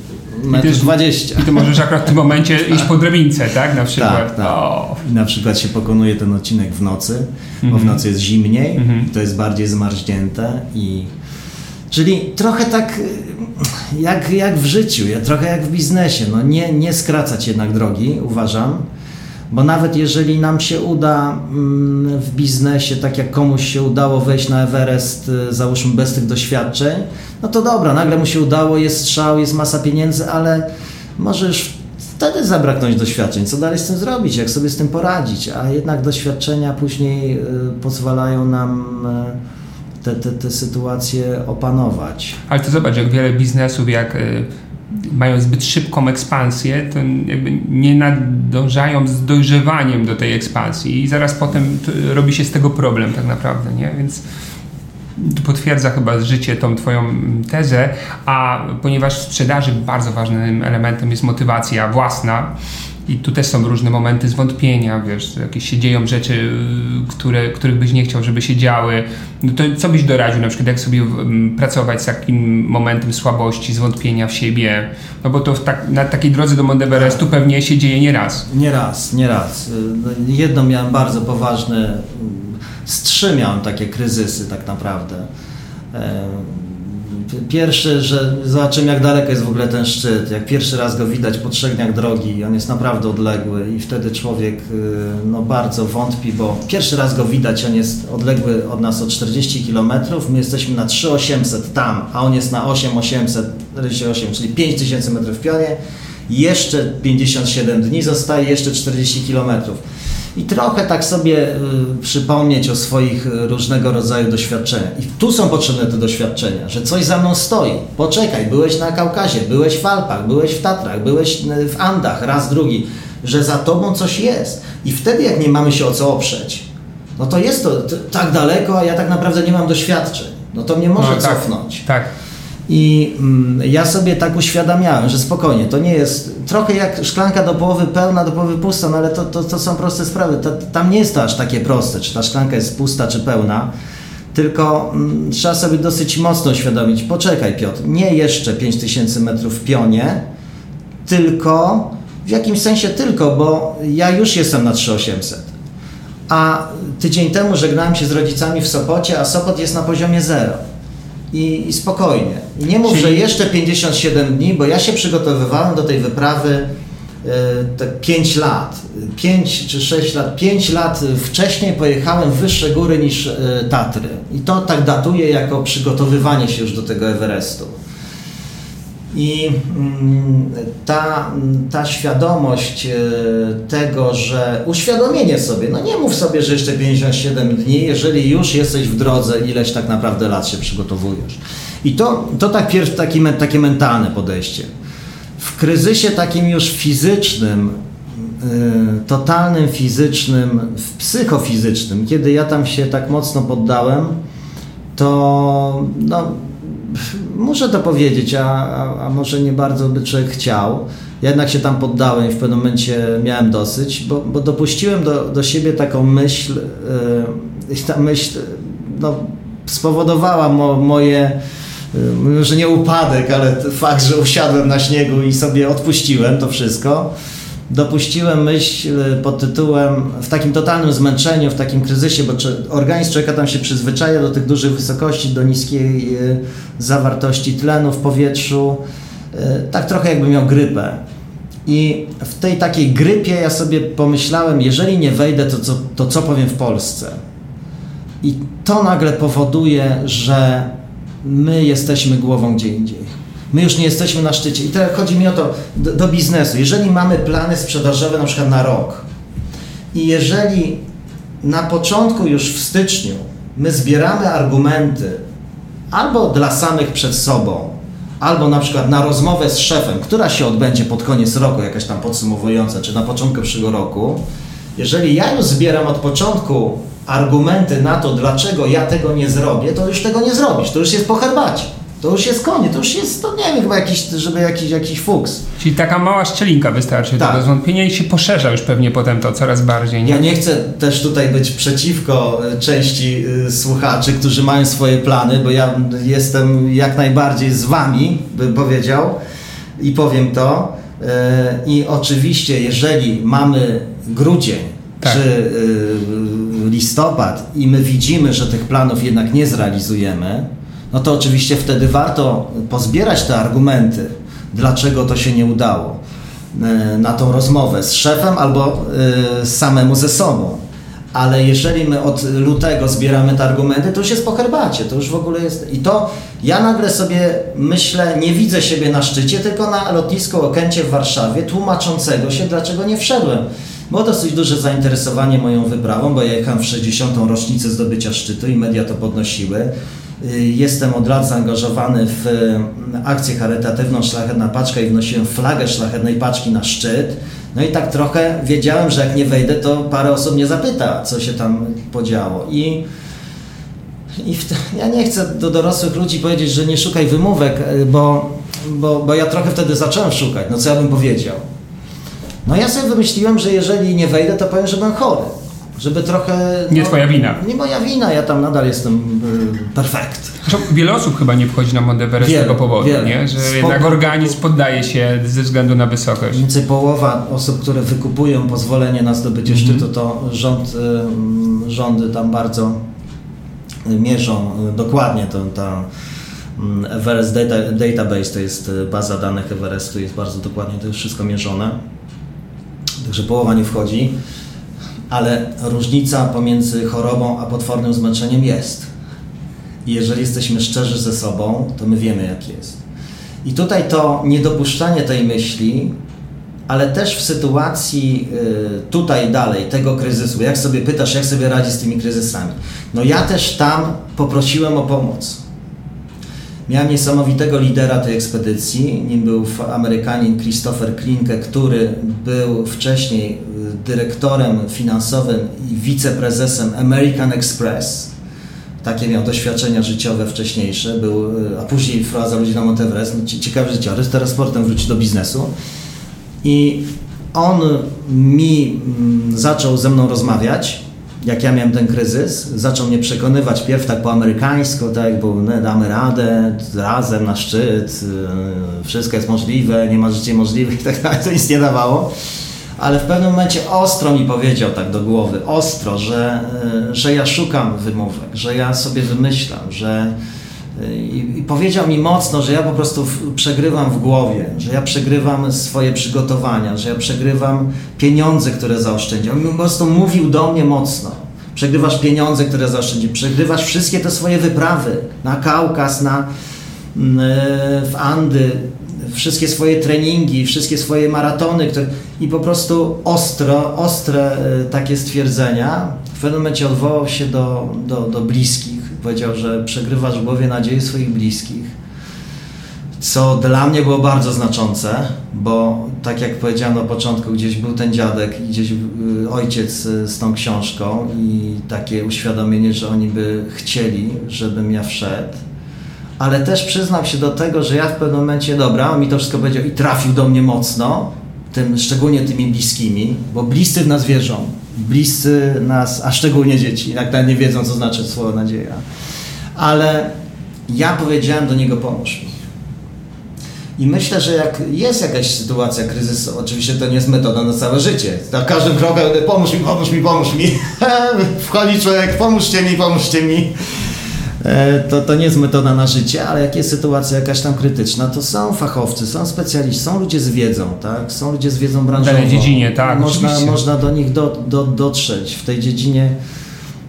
metr 20. I ty możesz akurat w tym momencie iść po drabince, tak? Na przykład. Tak, tak. O. I na przykład się pokonuje ten odcinek w nocy, bo w Mhm. nocy jest zimniej, Mhm. to jest bardziej zmarznięte i czyli trochę tak y, jak, jak w życiu, trochę jak w biznesie, no nie, nie skracać jednak drogi, uważam, bo nawet jeżeli nam się uda mm, w biznesie, tak jak komuś się udało wejść na Everest, y, załóżmy bez tych doświadczeń, no to dobra, nagle mu się udało, jest strzał, jest masa pieniędzy, ale możesz wtedy zabraknąć doświadczeń. Co dalej z tym zrobić, jak sobie z tym poradzić? A jednak doświadczenia później y, pozwalają nam te, te, te sytuacje opanować. Ale to zobacz, jak wiele biznesów, jak y, mają zbyt szybką ekspansję, to jakby nie nadążają z dojrzewaniem do tej ekspansji i zaraz potem robi się z tego problem tak naprawdę, nie? Więc potwierdza chyba życie tą twoją tezę, a ponieważ w sprzedaży bardzo ważnym elementem jest motywacja własna i tu też są różne momenty zwątpienia, wiesz, jakieś się dzieją rzeczy, które, których byś nie chciał, żeby się działy, no to co byś doradził na przykład, jak sobie pracować z takim momentem słabości, zwątpienia w siebie, no bo to tak, na takiej drodze do Mount Everestu pewnie się dzieje nieraz. Nie raz, nie raz. Y, no, Jedno miałem bardzo poważne, y, z trzy miałem takie kryzysy tak naprawdę. Pierwszy, że zobaczymy jak daleko jest w ogóle ten szczyt. Jak pierwszy raz go widać po trzech dniach drogi, on jest naprawdę odległy i wtedy człowiek y, no, bardzo wątpi, bo pierwszy raz go widać, on jest odległy od nas o 40 km, my jesteśmy na 3800 tam, a on jest na 8848, czyli 5000 metrów w pionie. Jeszcze 57 dni zostaje, jeszcze 40 kilometrów. I trochę tak sobie y, przypomnieć o swoich y, różnego rodzaju doświadczeniach. I tu są potrzebne te doświadczenia, że coś za mną stoi. Poczekaj, byłeś na Kaukazie, byłeś w Alpach, byłeś w Tatrach, byłeś y, w Andach, raz, drugi. że za tobą coś jest. I wtedy, jak nie mamy się o co oprzeć, no to jest to, to tak daleko, a ja tak naprawdę nie mam doświadczeń. No to mnie może No, tak, cofnąć. Tak. I mm, ja sobie tak uświadamiałem, że spokojnie, to nie jest trochę jak szklanka do połowy pełna, do połowy pusta, no ale to, to, to są proste sprawy. To, tam nie jest to aż takie proste, czy ta szklanka jest pusta, czy pełna. Tylko mm, trzeba sobie dosyć mocno uświadomić, poczekaj Piotr, nie jeszcze 5000 metrów w pionie, tylko w jakimś sensie tylko, bo ja już jestem na 3800. A tydzień temu żegnałem się z rodzicami w Sopocie, a Sopot jest na poziomie zero. I, i spokojnie. I nie mów, Czyli- że jeszcze 57 dni, bo ja się przygotowywałem do tej wyprawy e, te 5 lat, 5 czy 6 lat, 5 lat wcześniej pojechałem w wyższe góry niż e, Tatry. I to tak datuję jako przygotowywanie się już do tego Everestu. I mm, ta, ta świadomość e, tego, że uświadomienie sobie, no nie mów sobie, że jeszcze 57 dni, jeżeli już jesteś w drodze, ileś tak naprawdę lat się przygotowujesz. I to, to tak pierw taki, takie mentalne podejście. W kryzysie takim już fizycznym, y, totalnym fizycznym, w psychofizycznym, kiedy ja tam się tak mocno poddałem, to no, muszę to powiedzieć, a, a, a może nie bardzo by człowiek chciał. Ja jednak się tam poddałem i w pewnym momencie miałem dosyć, bo, bo dopuściłem do, do siebie taką myśl yy, ta myśl no, spowodowała mo, moje, yy, mówię, że nie upadek, ale fakt, że usiadłem na śniegu i sobie odpuściłem to wszystko. Dopuściłem myśl pod tytułem w takim totalnym zmęczeniu, w takim kryzysie, bo organizm człowieka tam się przyzwyczaja do tych dużych wysokości, do niskiej e, zawartości tlenu w powietrzu, e, tak trochę jakby miał grypę. I w tej takiej grypie ja sobie pomyślałem, jeżeli nie wejdę, to co, to co powiem w Polsce? I to nagle powoduje, że my jesteśmy głową gdzie indziej. My już nie jesteśmy na szczycie. I teraz chodzi mi o to do, do biznesu. Jeżeli mamy plany sprzedażowe na przykład na rok i jeżeli na początku już w styczniu my zbieramy argumenty albo dla samych przed sobą, albo na przykład na rozmowę z szefem, która się odbędzie pod koniec roku, jakaś tam podsumowująca, czy na początku przyszłego roku, jeżeli ja już zbieram od początku argumenty na to, dlaczego ja tego nie zrobię, to już tego nie zrobisz, to już jest po herbacie. To już jest koniec, to już jest, to nie wiem, chyba jakiś, żeby jakiś, jakiś fuks. Czyli taka mała szczelinka wystarczy Tak. do zwątpienia i się poszerza już pewnie potem to coraz bardziej. Nie? Ja nie chcę też tutaj być przeciwko e, części y, słuchaczy, którzy mają swoje plany, bo ja jestem jak najbardziej z wami, bym powiedział i powiem to. E, I oczywiście, jeżeli mamy grudzień Tak. czy y, listopad i my widzimy, że tych planów jednak nie zrealizujemy, no to oczywiście wtedy warto pozbierać te argumenty, dlaczego to się nie udało e, na tą rozmowę z szefem albo e, samemu ze sobą. Ale jeżeli my od lutego zbieramy te argumenty, to już jest po herbacie, to już w ogóle jest. I to ja nagle sobie myślę, nie widzę siebie na szczycie, tylko na lotnisku Okęcie w Warszawie, tłumaczącego się, dlaczego nie wszedłem. Było dosyć duże zainteresowanie moją wyprawą, bo ja jechałem w 60. rocznicę zdobycia szczytu i media to podnosiły. Y, Jestem od lat zaangażowany w y, akcję charytatywną Szlachetna Paczka i wnosiłem flagę Szlachetnej Paczki na szczyt. No i tak trochę wiedziałem, że jak nie wejdę, to parę osób mnie zapyta, co się tam podziało. I, i ja nie chcę do dorosłych ludzi powiedzieć, że nie szukaj wymówek, y, bo, bo, bo ja trochę wtedy zacząłem szukać. No co ja bym powiedział? No ja sobie wymyśliłem, że jeżeli nie wejdę, to powiem, że byłem chory. Żeby trochę... Nie no, twoja wina. Nie moja wina, ja tam nadal jestem y, perfekt. Wiele osób chyba nie wchodzi na Mount Everest z Wiele, tego powodu, wiele. nie? że Z jednak organizm poddaje się ze względu na wysokość. Mniej więcej połowa osób, które wykupują pozwolenie na zdobycie Mhm. szczytu, to rząd, y, mm, rządy tam bardzo y, mierzą y, dokładnie to, ta mm, Everest Data, Database, to jest y, baza danych Everestu, jest bardzo dokładnie to jest wszystko mierzone. Także połowa nie wchodzi, ale różnica pomiędzy chorobą a potwornym zmęczeniem jest. I jeżeli jesteśmy szczerzy ze sobą, to my wiemy, jak jest. I tutaj to niedopuszczanie tej myśli, ale też w sytuacji y, tutaj dalej, tego kryzysu, jak sobie pytasz, jak sobie radzi z tymi kryzysami. No ja też tam poprosiłem o pomoc. Miałem niesamowitego lidera tej ekspedycji, nim był Amerykanin Christopher Klinke, który był wcześniej y, dyrektorem finansowym i wiceprezesem American Express. Takie miał doświadczenia życiowe wcześniejsze, był, y, a później wprowadzał ludzi na Monteverest. No, ciekawy życiorys, teraz sportem wróci do biznesu. I on mi mm, zaczął ze mną rozmawiać jak ja miałem ten kryzys, zaczął mnie przekonywać pierw tak po amerykańsku, tak, bo no, damy radę, razem na szczyt, yy, wszystko jest możliwe, nie ma życia możliwe i tak dalej, to nic nie dawało. Ale w pewnym momencie ostro mi powiedział tak do głowy, ostro, że, yy, że ja szukam wymówek, że ja sobie wymyślam, że i, powiedział mi mocno, że ja po prostu przegrywam w głowie, że ja przegrywam swoje przygotowania, że ja przegrywam pieniądze, które zaoszczędziłem. On po prostu mówił do mnie mocno. Przegrywasz pieniądze, które zaoszczędziłem, przegrywasz wszystkie te swoje wyprawy na Kaukaz, na, mm, e, w Andy, wszystkie swoje treningi, wszystkie swoje maratony które, i po prostu ostro, ostre e, takie stwierdzenia. W pewnym momencie odwołał się do, do, do bliskich Powiedział, że przegrywasz w głowie nadzieję swoich bliskich. Co dla mnie było bardzo znaczące, bo tak jak powiedziałem na początku, gdzieś był ten dziadek i gdzieś y, ojciec y, z tą książką i takie uświadomienie, że oni by chcieli, żebym ja wszedł. Ale też przyznam się do tego, że ja w pewnym momencie, dobra, on mi to wszystko powiedział i trafił do mnie mocno, tym, szczególnie tymi bliskimi, bo bliscy w nas wierzą bliscy nas, a szczególnie dzieci, jak nie wiedzą, co znaczy słowo nadzieja. Ale ja powiedziałem do niego, pomóż mi. I myślę, że jak jest jakaś sytuacja kryzysu, oczywiście to nie jest metoda na całe życie. Na każdym kroku pomóż mi, pomóż mi, pomóż mi. Wchodzi człowiek, pomóżcie mi, pomóżcie mi. E, to, to nie jest metoda na życie, ale jak jest sytuacja jakaś tam krytyczna, to są fachowcy, są specjaliści, są ludzie z wiedzą, tak? Są ludzie z wiedzą branżową. W danej dziedzinie, tak. Można, można do nich do, do, dotrzeć w tej dziedzinie,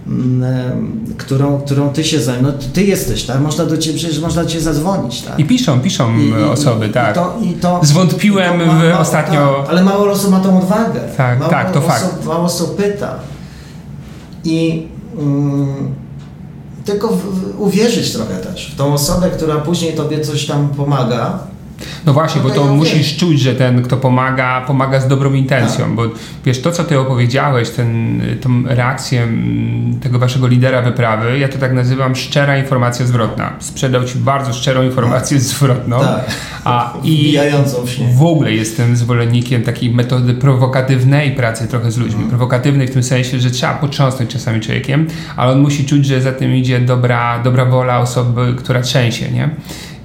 mm, e, którą, którą ty się zajmujesz. No, ty jesteś, tak? Można do ciebie, przecież można do ciebie zadzwonić, tak? I piszą, piszą I, osoby, i, tak. I to, i to, Zwątpiłem to ma, ma, ostatnio. Tak, ale mało osób ma tą odwagę. Tak, mało tak, to osób, fakt. Mało osób pyta. I... Mm, tylko w, w, uwierzyć trochę też w tą osobę, która później tobie coś tam pomaga, no właśnie, bo to musisz czuć, że ten, kto pomaga, pomaga z dobrą intencją, tak. bo wiesz, to co ty opowiedziałeś, ten, tą reakcję mm, tego waszego lidera wyprawy, ja to tak nazywam szczera informacja zwrotna. Sprzedał ci bardzo szczerą informację tak. zwrotną. Tak. A, I w, w ogóle jestem zwolennikiem takiej metody prowokatywnej pracy trochę z ludźmi. Mhm. Prowokatywnej w tym sensie, że trzeba potrząsnąć czasami człowiekiem, ale on musi czuć, że za tym idzie dobra, dobra wola osoby, która trzęsie, nie?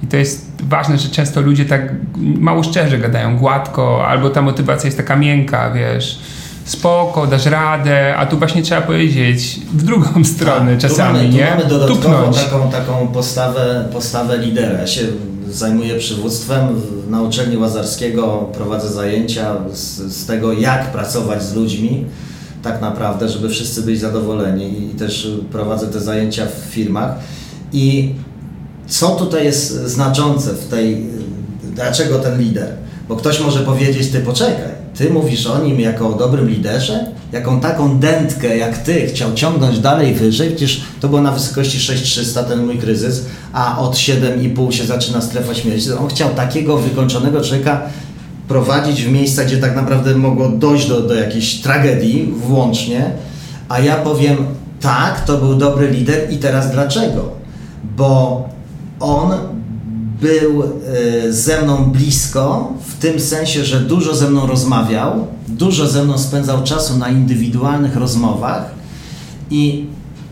I to jest ważne, że często ludzie tak mało szczerze gadają, gładko, albo ta motywacja jest taka miękka, wiesz, spoko, dasz radę, a tu właśnie trzeba powiedzieć w drugą stronę tak, czasami, tu mamy, nie? Tu mamy dodatkową taką, taką postawę, postawę lidera. Ja się zajmuję przywództwem na uczelni Łazarskiego, prowadzę zajęcia z, z tego, jak pracować z ludźmi tak naprawdę, żeby wszyscy byli zadowoleni i też prowadzę te zajęcia w firmach i co tutaj jest znaczące w tej, dlaczego ten lider? Bo ktoś może powiedzieć, ty poczekaj, ty mówisz o nim jako o dobrym liderze? Jaką taką dętkę jak ty chciał ciągnąć dalej wyżej? Przecież to było na wysokości 6300 ten mój kryzys, a od 7,5 się zaczyna strefa śmierci. On chciał takiego wykończonego człowieka prowadzić w miejsca, gdzie tak naprawdę mogło dojść do, do jakiejś tragedii włącznie, a ja powiem tak, to był dobry lider i teraz dlaczego? Bo on był e, ze mną blisko, w tym sensie, że dużo ze mną rozmawiał, dużo ze mną spędzał czasu na indywidualnych rozmowach i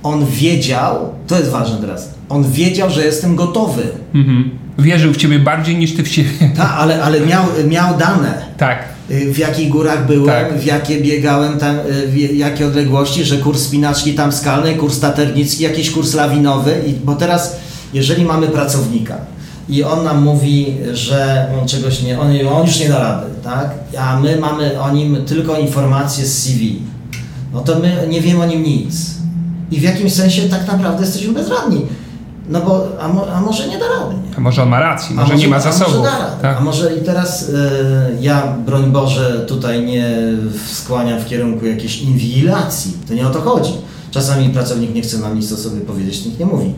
on wiedział, to jest ważne teraz, on wiedział, że jestem gotowy. Mhm. Wierzył w ciebie bardziej niż ty w siebie. Tak, ale, ale miał, miał dane. Tak. Y, w jakich górach byłem, tak. w jakie biegałem tam, y, w jakie odległości, że kurs spinaczki tam skalnej, kurs taternicki, jakiś kurs lawinowy, i, bo teraz jeżeli mamy pracownika i on nam mówi, że on czegoś nie, on, on już nie da rady, tak? a my mamy o nim tylko informacje z CV, no to my nie wiemy o nim nic. I w jakimś sensie tak naprawdę jesteśmy bezradni. No bo, a, mo, a może nie da rady. Nie? A może on ma rację, może, może nie ma zasobów. A może, da tak? a może i teraz y, ja, broń Boże, tutaj nie skłaniam w kierunku jakiejś inwigilacji. To nie o to chodzi. Czasami pracownik nie chce nam nic o sobie powiedzieć, nikt nie mówi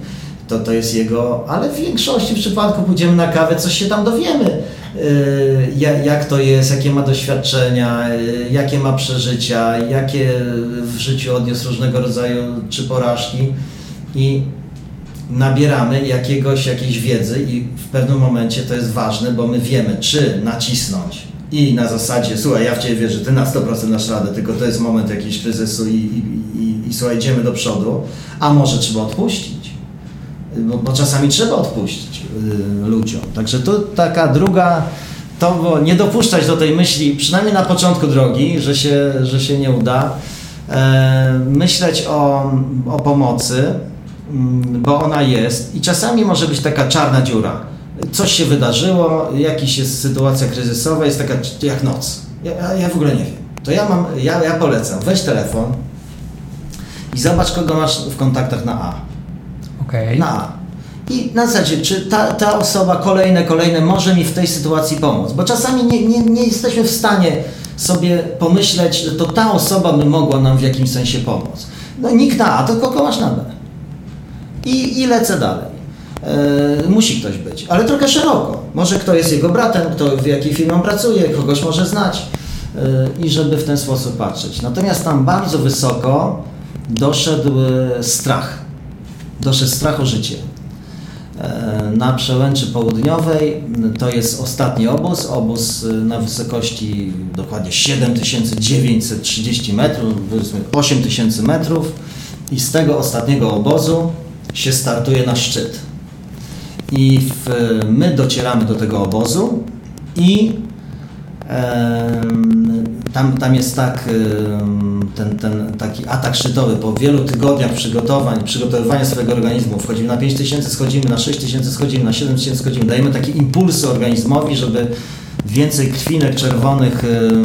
to, to jest jego, ale w większości przypadków pójdziemy na kawę, coś się tam dowiemy. Yy, jak to jest, jakie ma doświadczenia, yy, jakie ma przeżycia, jakie w życiu odniósł różnego rodzaju czy porażki i nabieramy jakiegoś, jakiejś wiedzy i w pewnym momencie to jest ważne, bo my wiemy, czy nacisnąć i na zasadzie, słuchaj, ja w Ciebie wierzę, Ty na 100% nasz radę, tylko to jest moment jakiejś kryzysu i, i, i, i słuchaj, idziemy do przodu, a może trzeba odpuścić, bo, bo czasami trzeba odpuścić y, ludziom. Także to taka druga, to nie dopuszczać do tej myśli, przynajmniej na początku drogi, że się, że się nie uda, e, myśleć o, o pomocy, mm, bo ona jest i czasami może być taka czarna dziura coś się wydarzyło, jakaś jest sytuacja kryzysowa, jest taka jak noc. Ja, ja w ogóle nie wiem. To ja mam, ja, ja polecam, weź telefon i zobacz, kogo masz w kontaktach na A. Okay. Na. I na zasadzie, czy ta, ta osoba kolejne, kolejne może mi w tej sytuacji pomóc? Bo czasami nie, nie, nie jesteśmy w stanie sobie pomyśleć, że to ta osoba by mogła nam w jakimś sensie pomóc. No nikt na A, to kogo masz na B. I, i lecę dalej. E, musi ktoś być, ale trochę szeroko. Może kto jest jego bratem, kto w jakiej firmie pracuje, kogoś może znać e, i żeby w ten sposób patrzeć. Natomiast tam bardzo wysoko doszedł e, strach. Doszedł strach o życie. Na przełęczy południowej to jest ostatni obóz, obóz na wysokości dokładnie 7930 metrów, 8000 metrów i z tego ostatniego obozu się startuje na szczyt. I w, my docieramy do tego obozu i e, tam, tam jest tak, ten, ten taki atak szczytowy. Po wielu tygodniach przygotowań, przygotowywania swojego organizmu wchodzimy na 5000, schodzimy na 6000, schodzimy na 7000, schodzimy. Dajemy takie impulsy organizmowi, żeby więcej krwinek czerwonych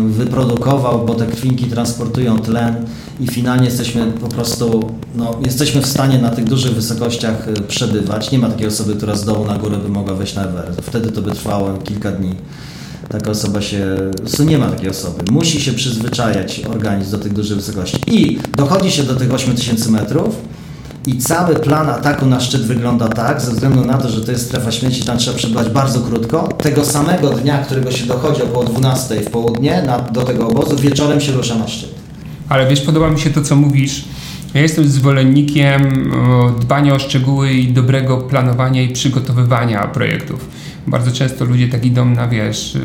wyprodukował, bo te krwinki transportują tlen i finalnie jesteśmy po prostu, no, jesteśmy w stanie na tych dużych wysokościach y, przebywać. Nie ma takiej osoby, która z dołu na górę by mogła wejść na Everest. Wtedy to by trwało kilka dni. Taka osoba się, nie ma takiej osoby. Musi się przyzwyczajać organizm do tych dużych wysokości. I dochodzi się do tych 8000 metrów, i cały plan ataku na szczyt wygląda tak, ze względu na to, że to jest strefa śmieci, tam trzeba przebywać bardzo krótko. Tego samego dnia, którego się dochodzi około 12 w południe na, do tego obozu, wieczorem się rusza na szczyt. Ale wiesz, podoba mi się to, co mówisz. Ja jestem zwolennikiem dbania o szczegóły i dobrego planowania i przygotowywania projektów. Bardzo często ludzie tak idą na, wiesz, y,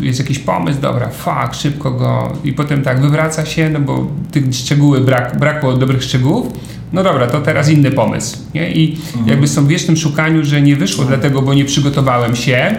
jest jakiś pomysł, dobra, fak, szybko go i potem tak wywraca się, no bo tych szczegóły brak, brakło dobrych szczegółów, no dobra, to teraz inny pomysł. Nie? I mhm. jakby są w wiecznym szukaniu, że nie wyszło mhm. dlatego, bo nie przygotowałem się,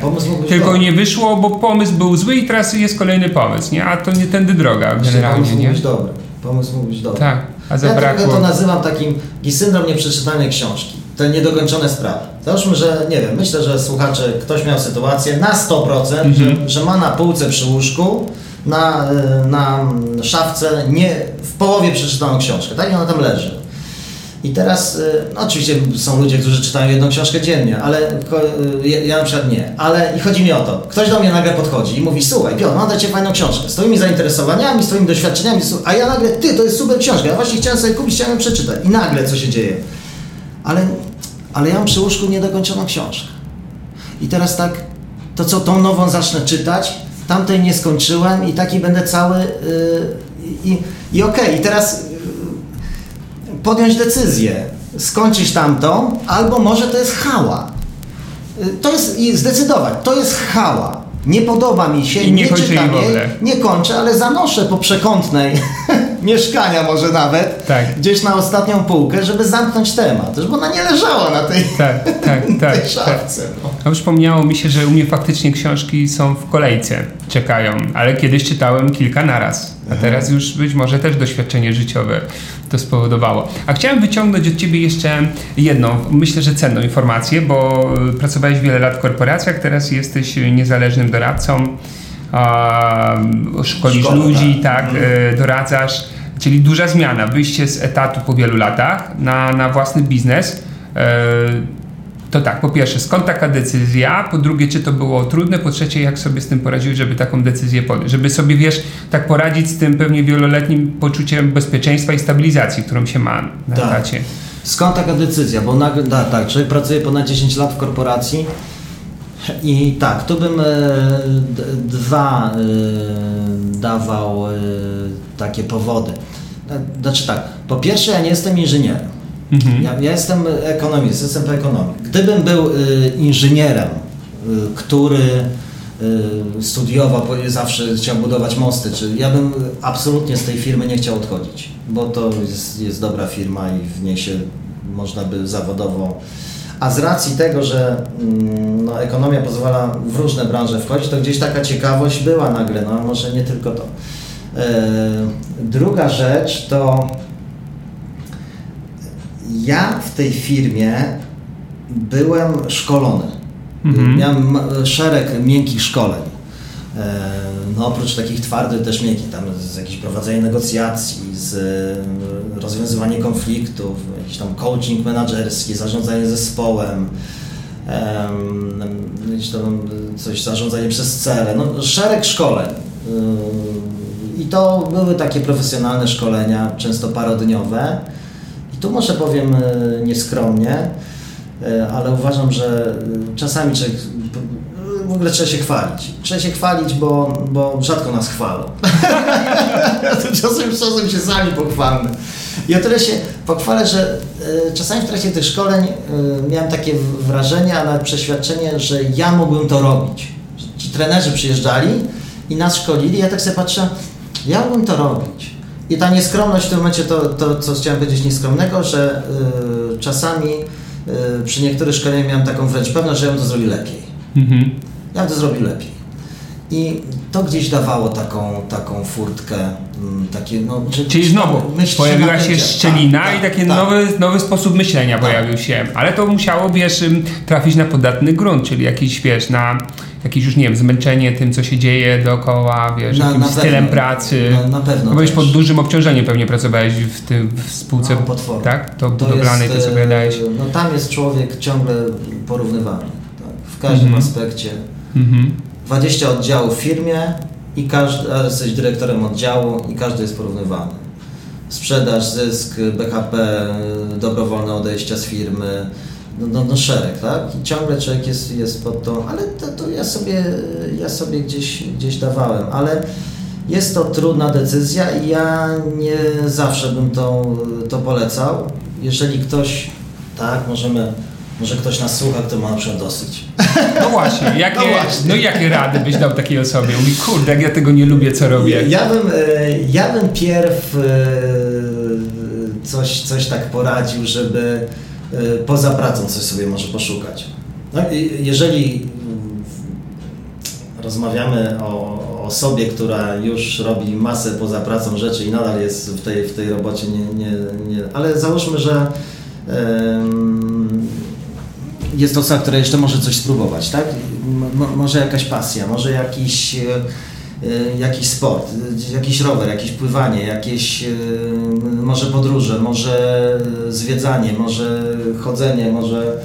tylko nie wyszło, bo pomysł był zły i teraz jest kolejny pomysł, nie? A to nie tędy droga generalnie, pomysł nie? Mógł być dobry. Pomysł mógł być dobry. Tak, a zabrakło... Ja to nazywam takim syndrom nieprzeczytanej książki. Te niedokończone sprawy. Załóżmy, że nie wiem, myślę, że słuchacze, ktoś miał sytuację na 100%, mhm. że, że ma na półce przy łóżku na, na szafce nie, w połowie przeczytaną książkę, tak? I ona tam leży. I teraz, y, no oczywiście są ludzie, którzy czytają jedną książkę dziennie, ale y, ja na przykład nie. Ale i chodzi mi o to, ktoś do mnie nagle podchodzi i mówi, słuchaj, Piotr, mam dla Ciebie fajną książkę, z Twoimi zainteresowaniami, z Twoimi doświadczeniami, a ja nagle, Ty, to jest super książka, ja właśnie chciałem sobie kupić, chciałem ją przeczytać. I nagle co się dzieje? Ale, ale ja mam przy łóżku niedokończoną książkę. I teraz tak, to co, tą nową zacznę czytać, tamtej nie skończyłem i taki będę cały... Yy, I, i okej, okay, i teraz podjąć decyzję, skończyć tamtą, albo może to jest hała. Y, to jest i zdecydować, to jest hała. Nie podoba mi się, I nie, nie czytam jej, nie kończę, ale zanoszę po przekątnej mieszkania może nawet, tak. gdzieś na ostatnią półkę, żeby zamknąć temat, żeby ona nie leżała na tej, tak, tak, tak, tej szafce. Tak. No. przypomniało mi się, że u mnie faktycznie książki są w kolejce, czekają, ale kiedyś czytałem kilka naraz, a mhm. teraz już być może też doświadczenie życiowe to spowodowało. A chciałem wyciągnąć od Ciebie jeszcze jedną, myślę, że cenną informację, bo pracowałeś wiele lat w korporacjach, teraz jesteś niezależnym doradcą, szkolisz Szkoda, ludzi, tak, tak mhm. doradzasz, czyli duża zmiana, wyjście z etatu po wielu latach na, na własny biznes. E, to tak, po pierwsze, skąd taka decyzja? Po drugie, czy to było trudne? Po trzecie, jak sobie z tym poradziłeś, żeby taką decyzję podjąć? Żeby sobie, wiesz, tak poradzić z tym pewnie wieloletnim poczuciem bezpieczeństwa i stabilizacji, którą się ma na tak. etacie. Skąd taka decyzja? Bo nagle, tak, tak, człowiek pracuje ponad 10 lat w korporacji i tak, tu bym e, dwa e, dawał e, takie powody. Znaczy tak, po pierwsze ja nie jestem inżynierem. Mhm. Ja, ja, jestem ekonomistą, jestem po ekonomii. Gdybym był inżynierem, który studiował, zawsze chciał budować mosty, czy ja bym absolutnie z tej firmy nie chciał odchodzić, bo to jest, jest dobra firma i w niej się można by zawodowo a z racji tego, że mm, no, ekonomia pozwala w różne branże wchodzić, to gdzieś taka ciekawość była nagle, no może nie tylko to. E, druga rzecz to ja w tej firmie byłem szkolony. Mhm. Miałem szereg miękkich szkoleń. E, no oprócz takich twardych też miękkich, tam z jakieś prowadzenie negocjacji, z e, rozwiązywanie konfliktów, jakiś tam coaching menedżerski, zarządzanie zespołem, jakieś tam coś, zarządzanie przez cele, no szereg szkoleń. E, I to były takie profesjonalne szkolenia, często parodniowe. I tu może powiem nieskromnie, ale uważam, że czasami człowiek w ogóle trzeba się chwalić. Trzeba się chwalić, bo, bo rzadko nas chwalą. czasem, czasem się sami pochwalmy. I o tyle się pochwalę, że y, czasami w trakcie tych szkoleń y, miałem takie wrażenie, a nawet przeświadczenie, że ja mógłbym to robić. Ci trenerzy przyjeżdżali i nas szkolili, ja tak sobie patrzę, ja mógłbym to robić. I ta nieskromność w tym momencie, to, to co chciałem powiedzieć nieskromnego, że y, czasami przy niektórych szkoleniach miałem taką wręcz pewność, że ja bym to zrobił lepiej. Mhm ja bym to zrobił lepiej. I to gdzieś dawało taką, taką furtkę, mm, takie, no, że Czyli znowu pojawiła się szczelina tak, i taki tak, nowy, nowy sposób myślenia tak. pojawił się, ale to musiało, wiesz, trafić na podatny grunt, czyli jakiś, wiesz, na jakieś już, nie wiem, zmęczenie tym, co się dzieje dookoła, wiesz, na, jakimś na stylem pewno, pracy. Na, na pewno. No byłeś pod dużym obciążeniem pewnie pracowałeś w tym, w spółce, no, tak? To, to budowlanej, to co opowiadałeś. No tam jest człowiek ciągle porównywany, tak? w każdym mhm. aspekcie. Mhm. 20 oddziałów w firmie i każdy, jesteś dyrektorem oddziału i każdy jest porównywany. Sprzedaż, zysk, BHP, dobrowolne odejścia z firmy, no, no, no szereg, tak? I ciągle człowiek jest, jest pod to, ale to, to ja sobie, ja sobie gdzieś, gdzieś dawałem, ale jest to trudna decyzja i ja nie zawsze bym to, to polecał. Jeżeli ktoś, tak, możemy może ktoś nas słucha, kto ma na przykład dosyć. No właśnie, jakie, no, właśnie. no jakie rady byś dał takiej osobie? Mówi, kurde, jak ja tego nie lubię, co robię. Ja bym, e, ja bym pierw e, coś, coś tak poradził, żeby e, poza pracą coś sobie może poszukać. No, jeżeli rozmawiamy o osobie, która już robi masę poza pracą rzeczy i nadal jest w tej, w tej robocie, nie, nie, nie, ale załóżmy, że jest osoba, która jeszcze może coś spróbować, tak? może jakaś pasja, może jakiś, e, e, jakiś sport, jakiś rower, jakieś pływanie, jakieś e, może podróże, może zwiedzanie, może chodzenie, może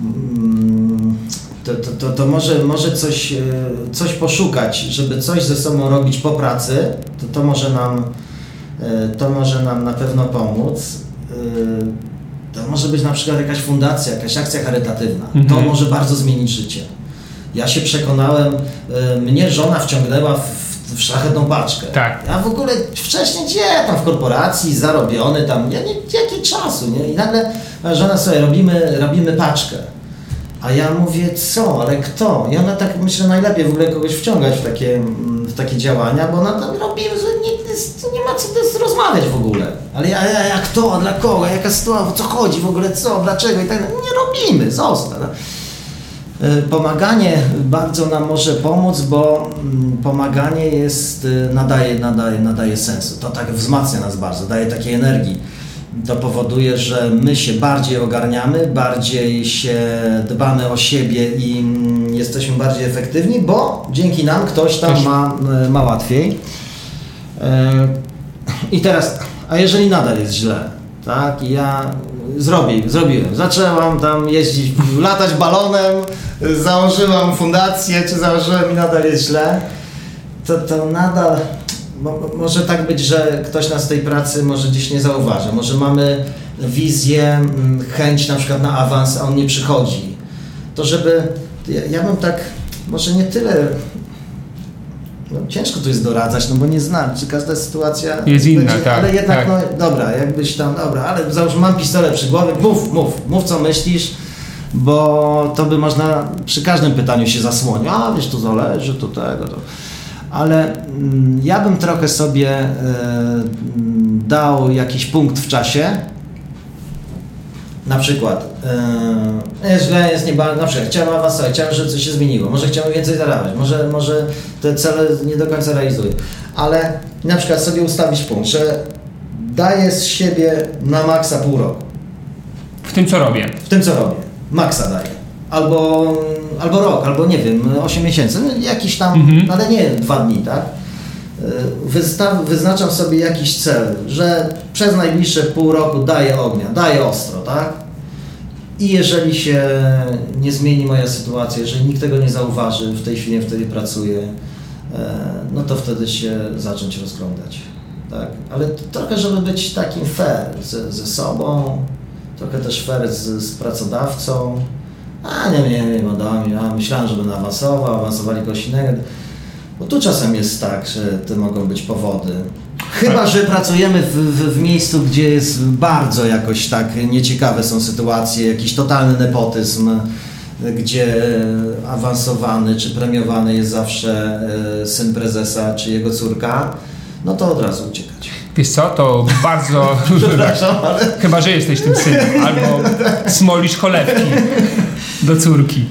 mm, to, to, to, to, może, może coś, coś poszukać, żeby coś ze sobą robić po pracy, to, to może nam to może nam na pewno pomóc. To może być na przykład jakaś fundacja, jakaś akcja charytatywna. Mhm. To może bardzo zmienić życie. Ja się przekonałem, y, mnie żona wciągnęła w, w szlachetną paczkę. Tak. Ja w ogóle wcześniej gdzie tam w korporacji, zarobiony tam, ja nie, jaki czasu, nie? I nagle żona sobie, robimy, robimy paczkę. A ja mówię, co, ale kto? I ona tak, myślę, najlepiej w ogóle kogoś wciągać w takie, w takie działania, bo ona tam robi, nie, nie ma co rozmawiać w ogóle. Ale ja, ja, jak to, dla kogo, jaka sytuacja, o co chodzi w ogóle, co, dlaczego i tak Nie robimy, zostaw. E, pomaganie bardzo nam może pomóc, bo mm, pomaganie jest, e, nadaje, nadaje, nadaje sensu. To tak wzmacnia nas bardzo, daje takiej energii to powoduje, że my się bardziej ogarniamy, bardziej się dbamy o siebie i mm, jesteśmy bardziej efektywni, bo dzięki nam ktoś tam ma, e, ma łatwiej. E, I teraz, a jeżeli nadal jest źle, tak, ja zrobię, zrobiłem, zaczęłam tam jeździć, latać balonem, założyłam fundację, czy założyłem i nadal jest źle, to, to nadal może tak być, że ktoś nas tej pracy może gdzieś nie zauważy. Może mamy wizję, mm, chęć na przykład na awans, a on nie przychodzi, to żeby, ja, ja bym tak, może nie tyle no, ciężko tu jest doradzać, no bo nie znam, czy każda sytuacja jest inna, będzie, tak, ale jednak, tak. no dobra, jakbyś tam, dobra, ale załóżmy, mam pistolet przy głowie, mów, mów, mów co myślisz, bo to by można przy każdym pytaniu się zasłonić, a wiesz, tu zależy, tu tego, to. ale mm, ja bym trochę sobie y, dał jakiś punkt w czasie, na przykład, yy, jest źle, jest nieba, na przykład chciałem awansować, chciałem, żeby coś się zmieniło, może chciałem więcej zarabiać, może, może te cele nie do końca realizuję, ale na przykład sobie ustawić punkt, że daję z siebie na maksa pół roku. W tym, co robię. W tym, co robię. Maksa daję. Albo, albo rok, albo nie wiem, 8 miesięcy, no, jakiś tam, mhm. ale nie dwa dni, tak? Wystaw, wyznaczam sobie jakiś cel, że przez najbliższe pół roku daję ognia, daję ostro, tak? I jeżeli się nie zmieni moja sytuacja, jeżeli nikt tego nie zauważy, w tej chwili wtedy pracuję, e, no to wtedy się zacząć rozglądać. Tak? Ale trochę, żeby być takim fair ze, ze sobą, trochę też fair z, z pracodawcą. A nie, nie, nie, a myślałem, że będę awansował, awansowali kogoś innego. Bo tu czasem jest tak, że to mogą być powody. Chyba, że pracujemy w, w, w, miejscu, gdzie jest bardzo jakoś tak nieciekawe są sytuacje, jakiś totalny nepotyzm, gdzie awansowany czy premiowany jest zawsze e, syn prezesa czy jego córka, no to od razu uciekać. Wiesz co, to bardzo... Przepraszam, ale... Chyba, że jesteś tym synem, albo smolisz cholewki do córki.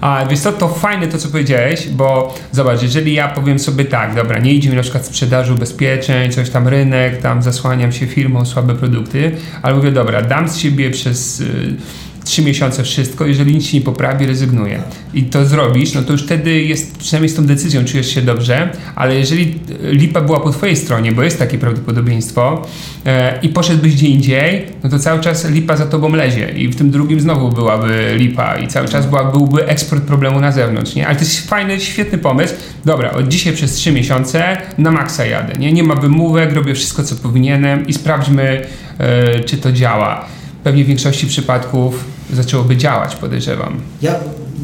A wiesz co, to fajne to, co powiedziałeś, bo zobacz, jeżeli ja powiem sobie tak, dobra, nie idzie mi na przykład sprzedaży ubezpieczeń, coś tam rynek, tam zasłaniam się firmą, słabe produkty, ale mówię, dobra, dam z siebie przez... Yy, trzy miesiące wszystko, jeżeli nic się nie poprawi, rezygnuję. I to zrobisz, no to już wtedy jest, przynajmniej z tą decyzją czujesz się dobrze, ale jeżeli lipa była po twojej stronie, bo jest takie prawdopodobieństwo e, i poszedłbyś gdzie indziej, no to cały czas lipa za tobą lezie i w tym drugim znowu byłaby lipa i cały czas była, byłby eksport problemu na zewnątrz, nie? Ale to jest fajny, świetny pomysł. Dobra, od dzisiaj przez trzy miesiące na maksa jadę, nie? Nie ma wymówek, robię wszystko, co powinienem i sprawdźmy, e, czy to działa pewnie w większości przypadków zaczęłoby działać, podejrzewam. Ja,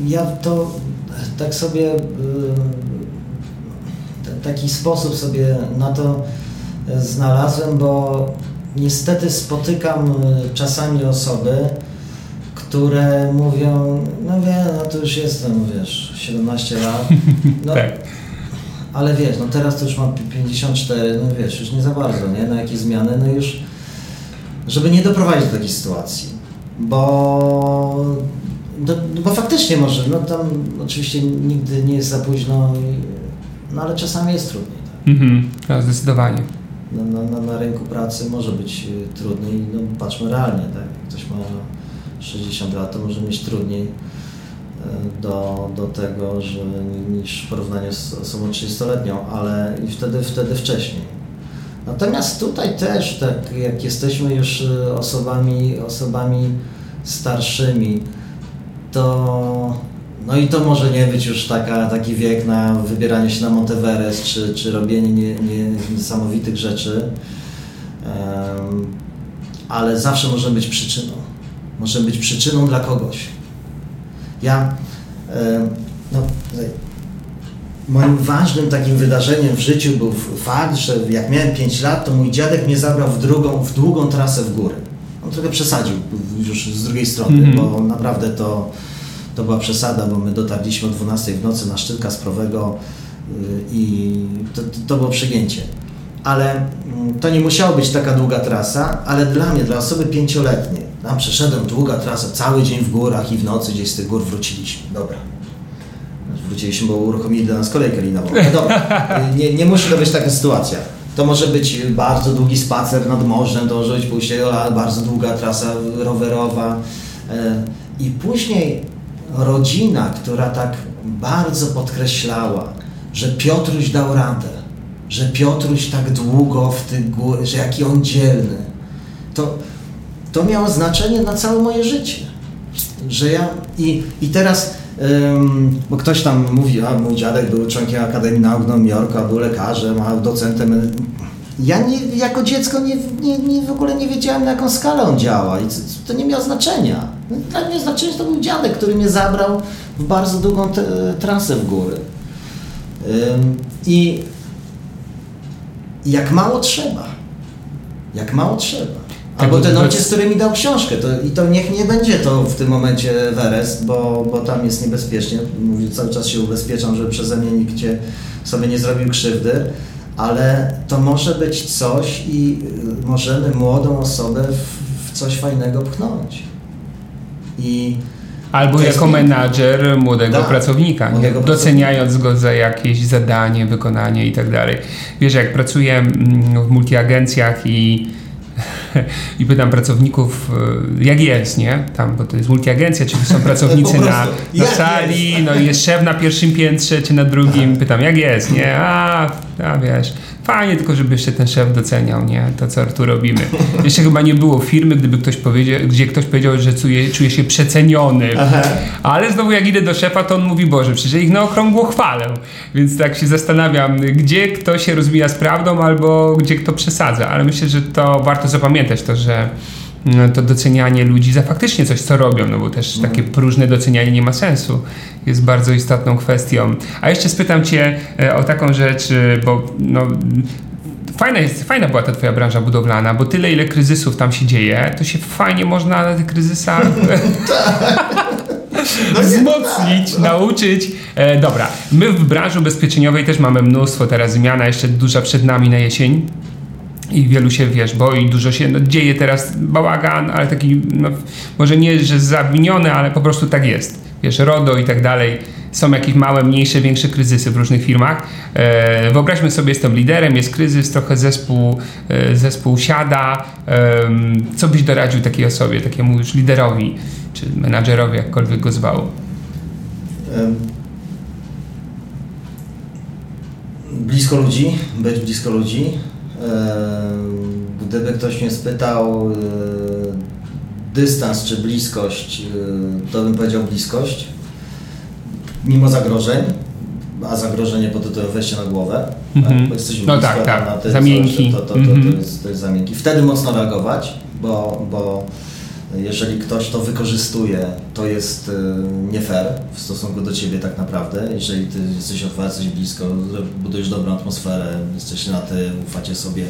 ja to tak sobie, y, taki sposób sobie na to znalazłem, bo niestety spotykam y, czasami osoby, które mówią, no wie, no to już jestem, wiesz, 17 lat. No, tak. Ale wiesz, no teraz to już mam 54, no wiesz, już nie za bardzo, nie? Na jakie zmiany, no już żeby nie doprowadzić do takiej sytuacji. Bo, do, bo faktycznie może, no tam oczywiście nigdy nie jest za późno, no ale czasami jest trudniej. Tak? Mhm, no, zdecydowanie. Na, na, na, rynku pracy może być y, trudniej, no patrzmy realnie, tak? Jak ktoś ma 60 lat, to może mieć trudniej y, do, do tego, że niż w porównaniu z osobą 30-letnią, ale i wtedy, wtedy wcześniej. Natomiast tutaj też, tak jak jesteśmy już y, osobami, osobami starszymi, to no i to może nie być już taka, taki wiek na wybieranie się na Monteverest czy, czy robienie nie, nie, niesamowitych rzeczy, um, ale zawsze może być przyczyną. Może być przyczyną dla kogoś. Ja, um, no, moim ważnym takim wydarzeniem w życiu był fakt, że jak miałem 5 lat, to mój dziadek mnie zabrał w, drugą, w długą trasę w góry. On trochę przesadził już z drugiej strony, mm -hmm. bo naprawdę to, to była przesada, bo my dotarliśmy o 12 w nocy na szczyt Kasprowego y, i to, to było przegięcie. Ale mm, to nie musiała być taka długa trasa, ale dla mnie, dla osoby pięcioletniej, tam przeszedłem długa trasa, cały dzień w górach i w nocy gdzieś z tych gór wróciliśmy. Dobra, wróciliśmy, bo uruchomili dla nas kolejkę linową. No dobra, nie, nie musi to być taka sytuacja. To może być bardzo długi spacer nad morzem, to może być pójście, bardzo długa trasa rowerowa. E, I później rodzina, która tak bardzo podkreślała, że Piotruś dał radę, że Piotruś tak długo w tych górach, że jaki on dzielny, to, to miało znaczenie na całe moje życie. Że ja i, i teraz bo ktoś tam mówi, a mój dziadek był członkiem Akademii Nauk Nowego Jorku, był lekarzem, a docentem. ja nie, jako dziecko nie, nie, nie, w ogóle nie wiedziałem na jaką skalę on działa i to nie miało znaczenia. Dla mnie znaczenie to był dziadek, który mnie zabrał w bardzo długą trasę w góry. I jak mało trzeba. Jak mało trzeba. Albo ten ojciec, który mi dał książkę. To, I to niech nie będzie to w tym momencie Everest, bo, bo tam jest niebezpiecznie. Mówię, cały czas się ubezpieczam, żeby przeze mnie nikt sobie nie zrobił krzywdy. Ale to może być coś i y, możemy młodą osobę w, w coś fajnego pchnąć. I Albo jako menadżer młodego tak, pracownika, młodego doceniając go za jakieś zadanie, wykonanie i tak dalej. Wiesz, jak pracuję mm, w multiagencjach i i pytam pracowników, e, jak jest, nie? Tam, bo to jest multiagencja, czyli są pracownicy na, na sali, jest? no i jest szef na pierwszym piętrze, czy na drugim. Pytam, jak jest, nie? A, a wiesz, fajnie, tylko żeby jeszcze ten szef doceniał, nie? To, co tu robimy. Jeszcze chyba nie było firmy, gdyby ktoś powiedział, gdzie ktoś powiedział, że czuje, czuje się przeceniony. Aha. Ale znowu jak idę do szefa, to on mówi, Boże, przecież ich na okrągło chwalę. Więc tak się zastanawiam, gdzie kto się rozmija z prawdą, albo gdzie kto przesadza. Ale myślę, że to warto zapamiętać to, że no, to docenianie ludzi za faktycznie coś, co robią, no bo też takie próżne docenianie nie ma sensu. Jest bardzo istotną kwestią. A jeszcze spytam Cię e, o taką rzecz, e, bo no, fajna, jest, fajna była ta twoja branża budowlana, bo tyle ile kryzysów tam się dzieje, to się fajnie można na tych kryzysach no wzmocnić, nauczyć. E, dobra, my w branży ubezpieczeniowej też mamy mnóstwo teraz zmian, a jeszcze duża przed nami na jesień i wielu się, wiesz, boi, dużo się no, dzieje teraz, bałagan, ale taki, no, może nie, że zawiniony, ale po prostu tak jest. Wiesz, RODO i tak dalej, są jakieś małe, mniejsze, większe kryzysy w różnych firmach. E, wyobraźmy sobie, jestem liderem, jest kryzys, trochę zespół, e, zespół siada. E, co byś doradził takiej osobie, takiemu już liderowi, czy menadżerowi, jakkolwiek go zwał? Blisko ludzi, być blisko ludzi, Gdyby ktoś mnie spytał dystans czy bliskość, to bym powiedział bliskość, mimo zagrożeń, a zagrożenie pod tytułem wejście na głowę, mm -hmm. bo jesteśmy no tak, tak. na tym. To, to, to, mm -hmm. to, jest, to jest. Wtedy mocno reagować, bo, bo jeżeli ktoś to wykorzystuje, to jest nie fair w stosunku do ciebie tak naprawdę. Jeżeli ty jesteś otwarty, jesteś blisko, budujesz dobrą atmosferę, jesteś na ty, ufacie sobie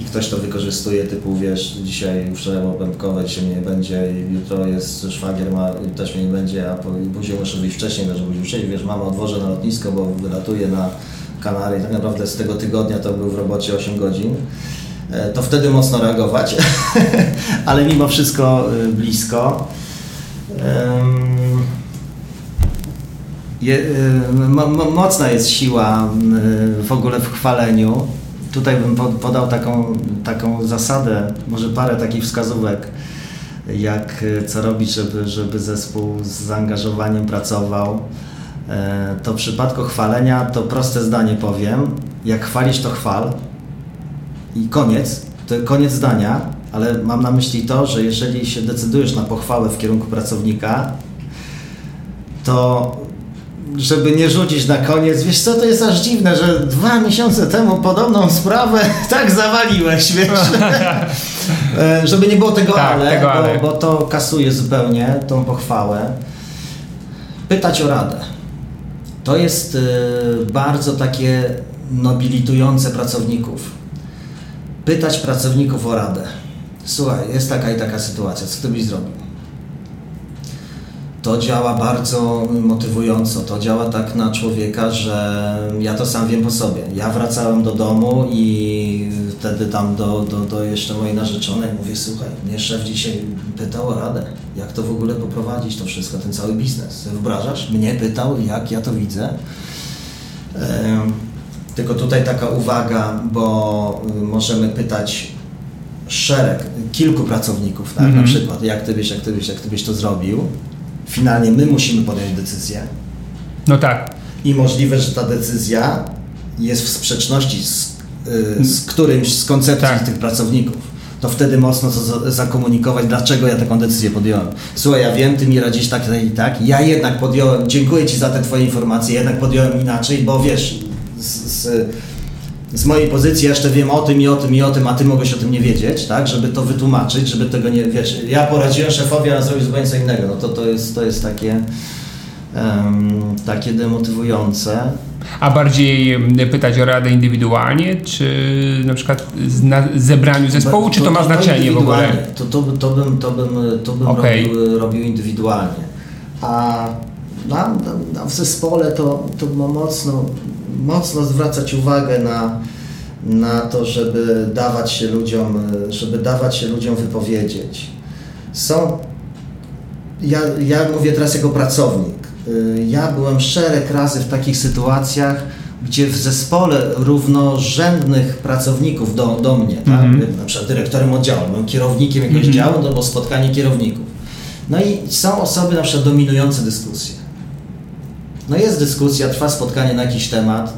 i ktoś to wykorzystuje, typu wiesz, dzisiaj było pępkowe, dzisiaj mnie nie będzie, jutro jest szwagier, ma, też mnie nie będzie, a później muszę wyjść wcześniej, żeby być wcześniej, wiesz, mama odwożę na lotnisko, bo wylatuje na Kanary tak naprawdę z tego tygodnia to był w robocie 8 godzin. E, to wtedy mocno reagować, ale mimo wszystko e, blisko. E, mocna jest siła w ogóle w chwaleniu. Tutaj bym podał taką, taką zasadę, może parę takich wskazówek, jak co robić, żeby, żeby zespół z zaangażowaniem pracował. To w przypadku chwalenia to proste zdanie powiem. Jak chwalisz, to chwal i koniec, to koniec zdania, ale mam na myśli to, że jeżeli się decydujesz na pochwałę w kierunku pracownika, to żeby nie rzucić na koniec, wiesz co, to jest aż dziwne, że dwa miesiące temu podobną sprawę tak zawaliłeś, wiesz. E, żeby nie było tego tak, ale, tego ale. Bo, bo to kasuje zupełnie tą pochwałę. Pytać o radę. To jest y, bardzo takie nobilitujące pracowników pytać pracowników o radę. Słuchaj, jest taka i taka sytuacja, co ty byś zrobił? To działa bardzo motywująco, to działa tak na człowieka, że ja to sam wiem po sobie. Ja wracałem do domu i wtedy tam do, do, do jeszcze mojej narzeczonej mówię, słuchaj, mnie szef dzisiaj pytał o radę, jak to w ogóle poprowadzić to wszystko, ten cały biznes. Wyobrażasz? Mnie pytał, jak ja to widzę. Tylko tutaj taka uwaga, bo y, możemy pytać szereg, kilku pracowników, tak? Mm -hmm. na mhm. przykład, jak ty byś, jak ty byś, jak ty byś to zrobił. Finalnie my musimy podjąć decyzję. No tak. I możliwe, że ta decyzja jest w sprzeczności z, y, z którymś z koncepcji tak. tych pracowników to wtedy mocno to zakomunikować, dlaczego ja taką decyzję podjąłem. Słuchaj, ja wiem, ty mi radzisz tak, tak i tak, ja jednak podjąłem, dziękuję ci za te twoje informacje, jednak podjąłem inaczej, bo wiesz, z, z, mojej pozycji jeszcze wiem o tym i o tym i o tym, a ty mogłeś o tym nie wiedzieć, tak, żeby to wytłumaczyć, żeby tego nie, wiesz, ja poradziłem szefowi, a on zrobił zupełnie co innego, no to, to, jest, to jest takie, um, takie demotywujące. A bardziej pytać o radę indywidualnie, czy na przykład na zebraniu zespołu, czy to, to ma znaczenie w ogóle? To, to, to bym, to bym, to bym okay. robił, robił indywidualnie. A na, na, w zespole to, to mocno, mocno zwracać uwagę na, na to, żeby dawać się ludziom, żeby dawać się ludziom wypowiedzieć. Są, ja, ja mówię teraz jako pracownik, ja byłem szereg razy w takich sytuacjach, gdzie w zespole równorzędnych pracowników do, do mnie, tak? mm -hmm. na przykład dyrektorem oddziału, byłem kierownikiem jakiegoś mm -hmm. działu, to było spotkanie kierowników. No i są osoby na przykład dominujące dyskusję. No jest dyskusja, trwa spotkanie na jakiś temat,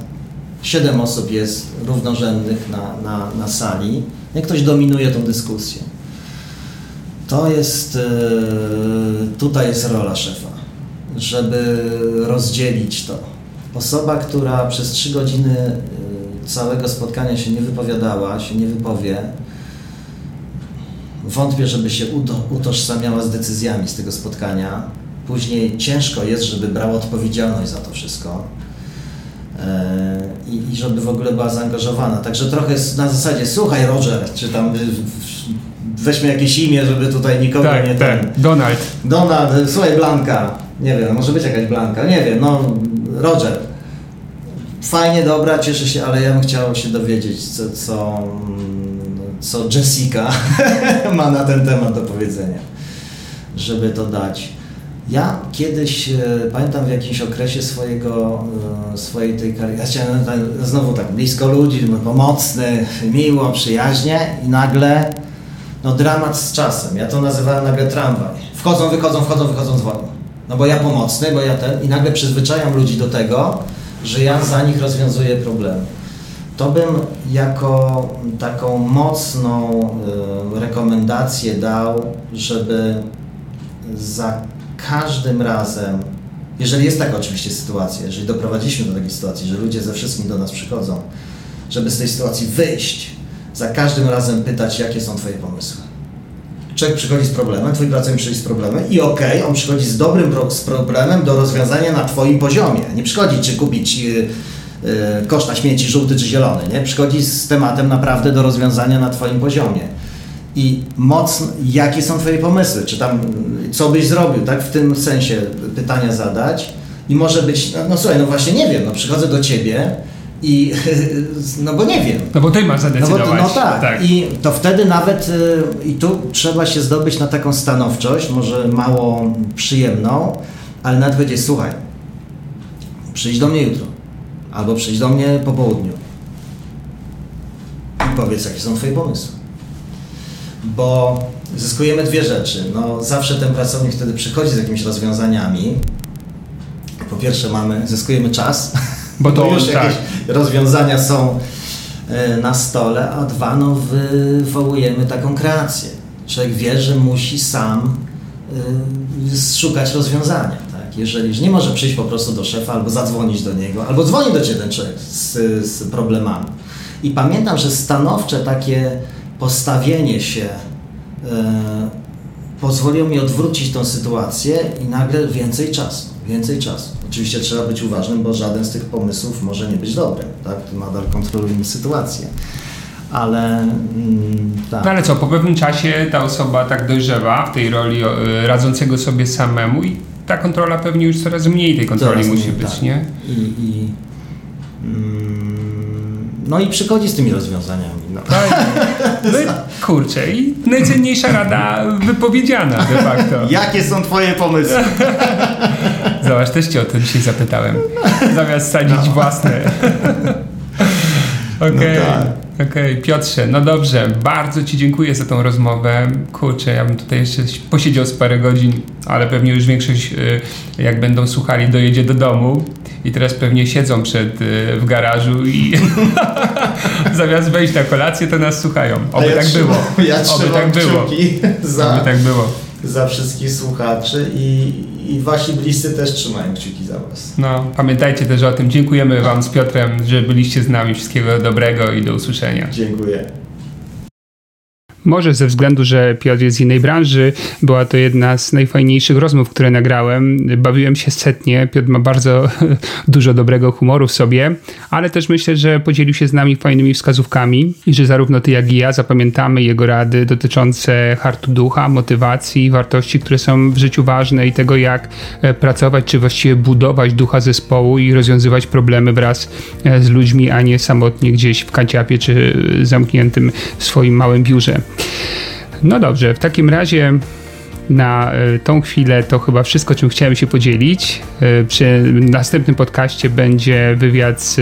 siedem osób jest równorzędnych na, na, na sali, jak ktoś dominuje tą dyskusję. To jest, e, tutaj jest rola szefa, żeby rozdzielić to. Osoba, która przez trzy godziny e, całego spotkania się nie wypowiadała, się nie wypowie, wątpię, żeby się utożsamiała z decyzjami z tego spotkania. Później ciężko jest, żeby brała odpowiedzialność za to wszystko e, i, i żeby w ogóle była zaangażowana. Także trochę jest na zasadzie, słuchaj Roger, czy tam weźmy jakieś imię, żeby tutaj nikogo tak, nie tak. ten... Donald. Donald, słuchaj Blanka, nie wiem, może być jakaś Blanka, nie wiem, no Roger. Fajnie, dobra, cieszę się, ale ja bym chciał się dowiedzieć, co, co, co Jessica ma na ten temat do powiedzenia, żeby to dać. Ja kiedyś, e, pamiętam w jakimś okresie swojego, e, swojej tej kariery, ja chciałem znowu tak blisko ludzi, pomocny, miło, przyjaźnie i nagle no dramat z czasem. Ja to nazywałem nagle tramwaj. Wchodzą, wychodzą, wchodzą, wychodzą, dzwonią. No bo ja pomocny, bo ja ten i nagle przyzwyczajam ludzi do tego, że ja za nich rozwiązuję problemy. To bym jako taką mocną y, rekomendację dał, żeby za każdym razem, jeżeli jest taka oczywiście sytuacja, jeżeli doprowadziliśmy do takiej sytuacji, że ludzie ze wszystkim do nas przychodzą, żeby z tej sytuacji wyjść, za każdym razem pytać, jakie są Twoje pomysły. Człowiek przychodzi z problemem, Twój pracownik przychodzi z problemem i okej, okay, on przychodzi z dobrym pro, z problemem do rozwiązania na Twoim poziomie. Nie przychodzi, czy kupić yy, kosz na śmieci żółty czy zielony, nie? Przychodzi z tematem naprawdę do rozwiązania na Twoim poziomie i mocno, jakie są Twoje pomysły, czy tam, co byś zrobił, tak, w tym sensie pytania zadać i może być, no, no słuchaj, no właśnie nie wiem, no przychodzę do Ciebie i, no bo nie wiem. No bo Ty masz zadecydować. No, bo, no tak. tak, i to wtedy nawet, y, i tu trzeba się zdobyć na taką stanowczość, może mało przyjemną, ale nawet powiedzieć, słuchaj, przyjdź do mnie jutro, albo przyjdź do mnie po południu i powiedz, jakie są Twoje pomysły bo zyskujemy dwie rzeczy. No, zawsze ten pracownik wtedy przychodzi z jakimiś rozwiązaniami. Po pierwsze mamy, zyskujemy czas, bo to już tak. jakieś rozwiązania są e, na stole, a dwa, no wywołujemy taką kreację. Człowiek wie, że musi sam y, szukać rozwiązania. Tak? Jeżeli że nie może przyjść po prostu do szefa albo zadzwonić do niego, albo dzwoni do ciebie ten człowiek z, z problemami. I pamiętam, że stanowcze takie postawienie się e, pozwoliło mi odwrócić tą sytuację i nagle więcej czasu, więcej czasu. Oczywiście trzeba być uważnym, bo żaden z tych pomysłów może nie być dobry, tak? Nadal kontrolujemy sytuację. Ale mm, tak. No ale co, po pewnym czasie ta osoba tak dojrzewa w tej roli e, radzącego sobie samemu i ta kontrola pewnie już coraz mniej tej kontroli coraz musi mniej, być, tak. nie? I, i mm, no i przychodzi z tymi rozwiązaniami. No. No i kurczę, i najcenniejsza rada wypowiedziana de facto. Jakie są twoje pomysły? Zobacz, też cię o to dzisiaj zapytałem. Zamiast sadzić no. własne. Okej. Okay. No tak. Okej, okay, Piotrze, no dobrze, bardzo Ci dziękuję za tą rozmowę. Kurczę, ja bym tutaj jeszcze posiedział z parę godzin, ale pewnie już większość, y, jak będą słuchali, dojedzie do domu i teraz pewnie siedzą przed, y, w garażu i zamiast wejść na kolację, to nas słuchają. Oby ja tak trzymam, było. Ja Oby tak było. Za, Oby tak było. Za wszystkich słuchaczy i, i wasi bliscy też trzymają kciuki za was. No, pamiętajcie też o tym. Dziękujemy wam z Piotrem, że byliście z nami. Wszystkiego dobrego i do usłyszenia. Dziękuję. Może ze względu, że Piotr jest z innej branży, była to jedna z najfajniejszych rozmów, które nagrałem. Bawiłem się setnie. Piotr ma bardzo dużo dobrego humoru w sobie, ale też myślę, że podzielił się z nami fajnymi wskazówkami i że zarówno ty, jak i ja zapamiętamy jego rady dotyczące hartu ducha, motywacji, wartości, które są w życiu ważne i tego, jak e, pracować, czy właściwie budować ducha zespołu i rozwiązywać problemy wraz e, z ludźmi, a nie samotnie gdzieś w kanciapie czy zamkniętym w swoim małym biurze. No dobrze, w takim razie na e, tą chwilę to chyba wszystko, czym chciałem się podzielić. E, przy następnym podcaście będzie wywiad z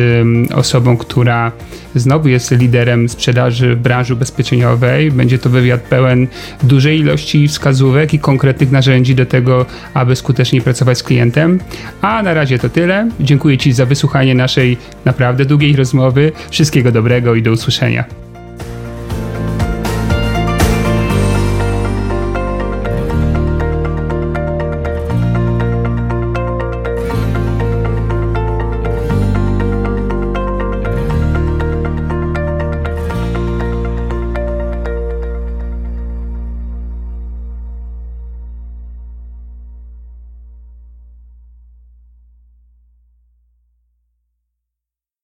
osobą, która znowu jest liderem sprzedaży w branży ubezpieczeniowej. Będzie to wywiad pełen dużej ilości wskazówek i konkretnych narzędzi do tego, aby skutecznie pracować z klientem. A na razie to tyle. Dziękuję Ci za wysłuchanie naszej naprawdę długiej rozmowy. Wszystkiego dobrego i do usłyszenia.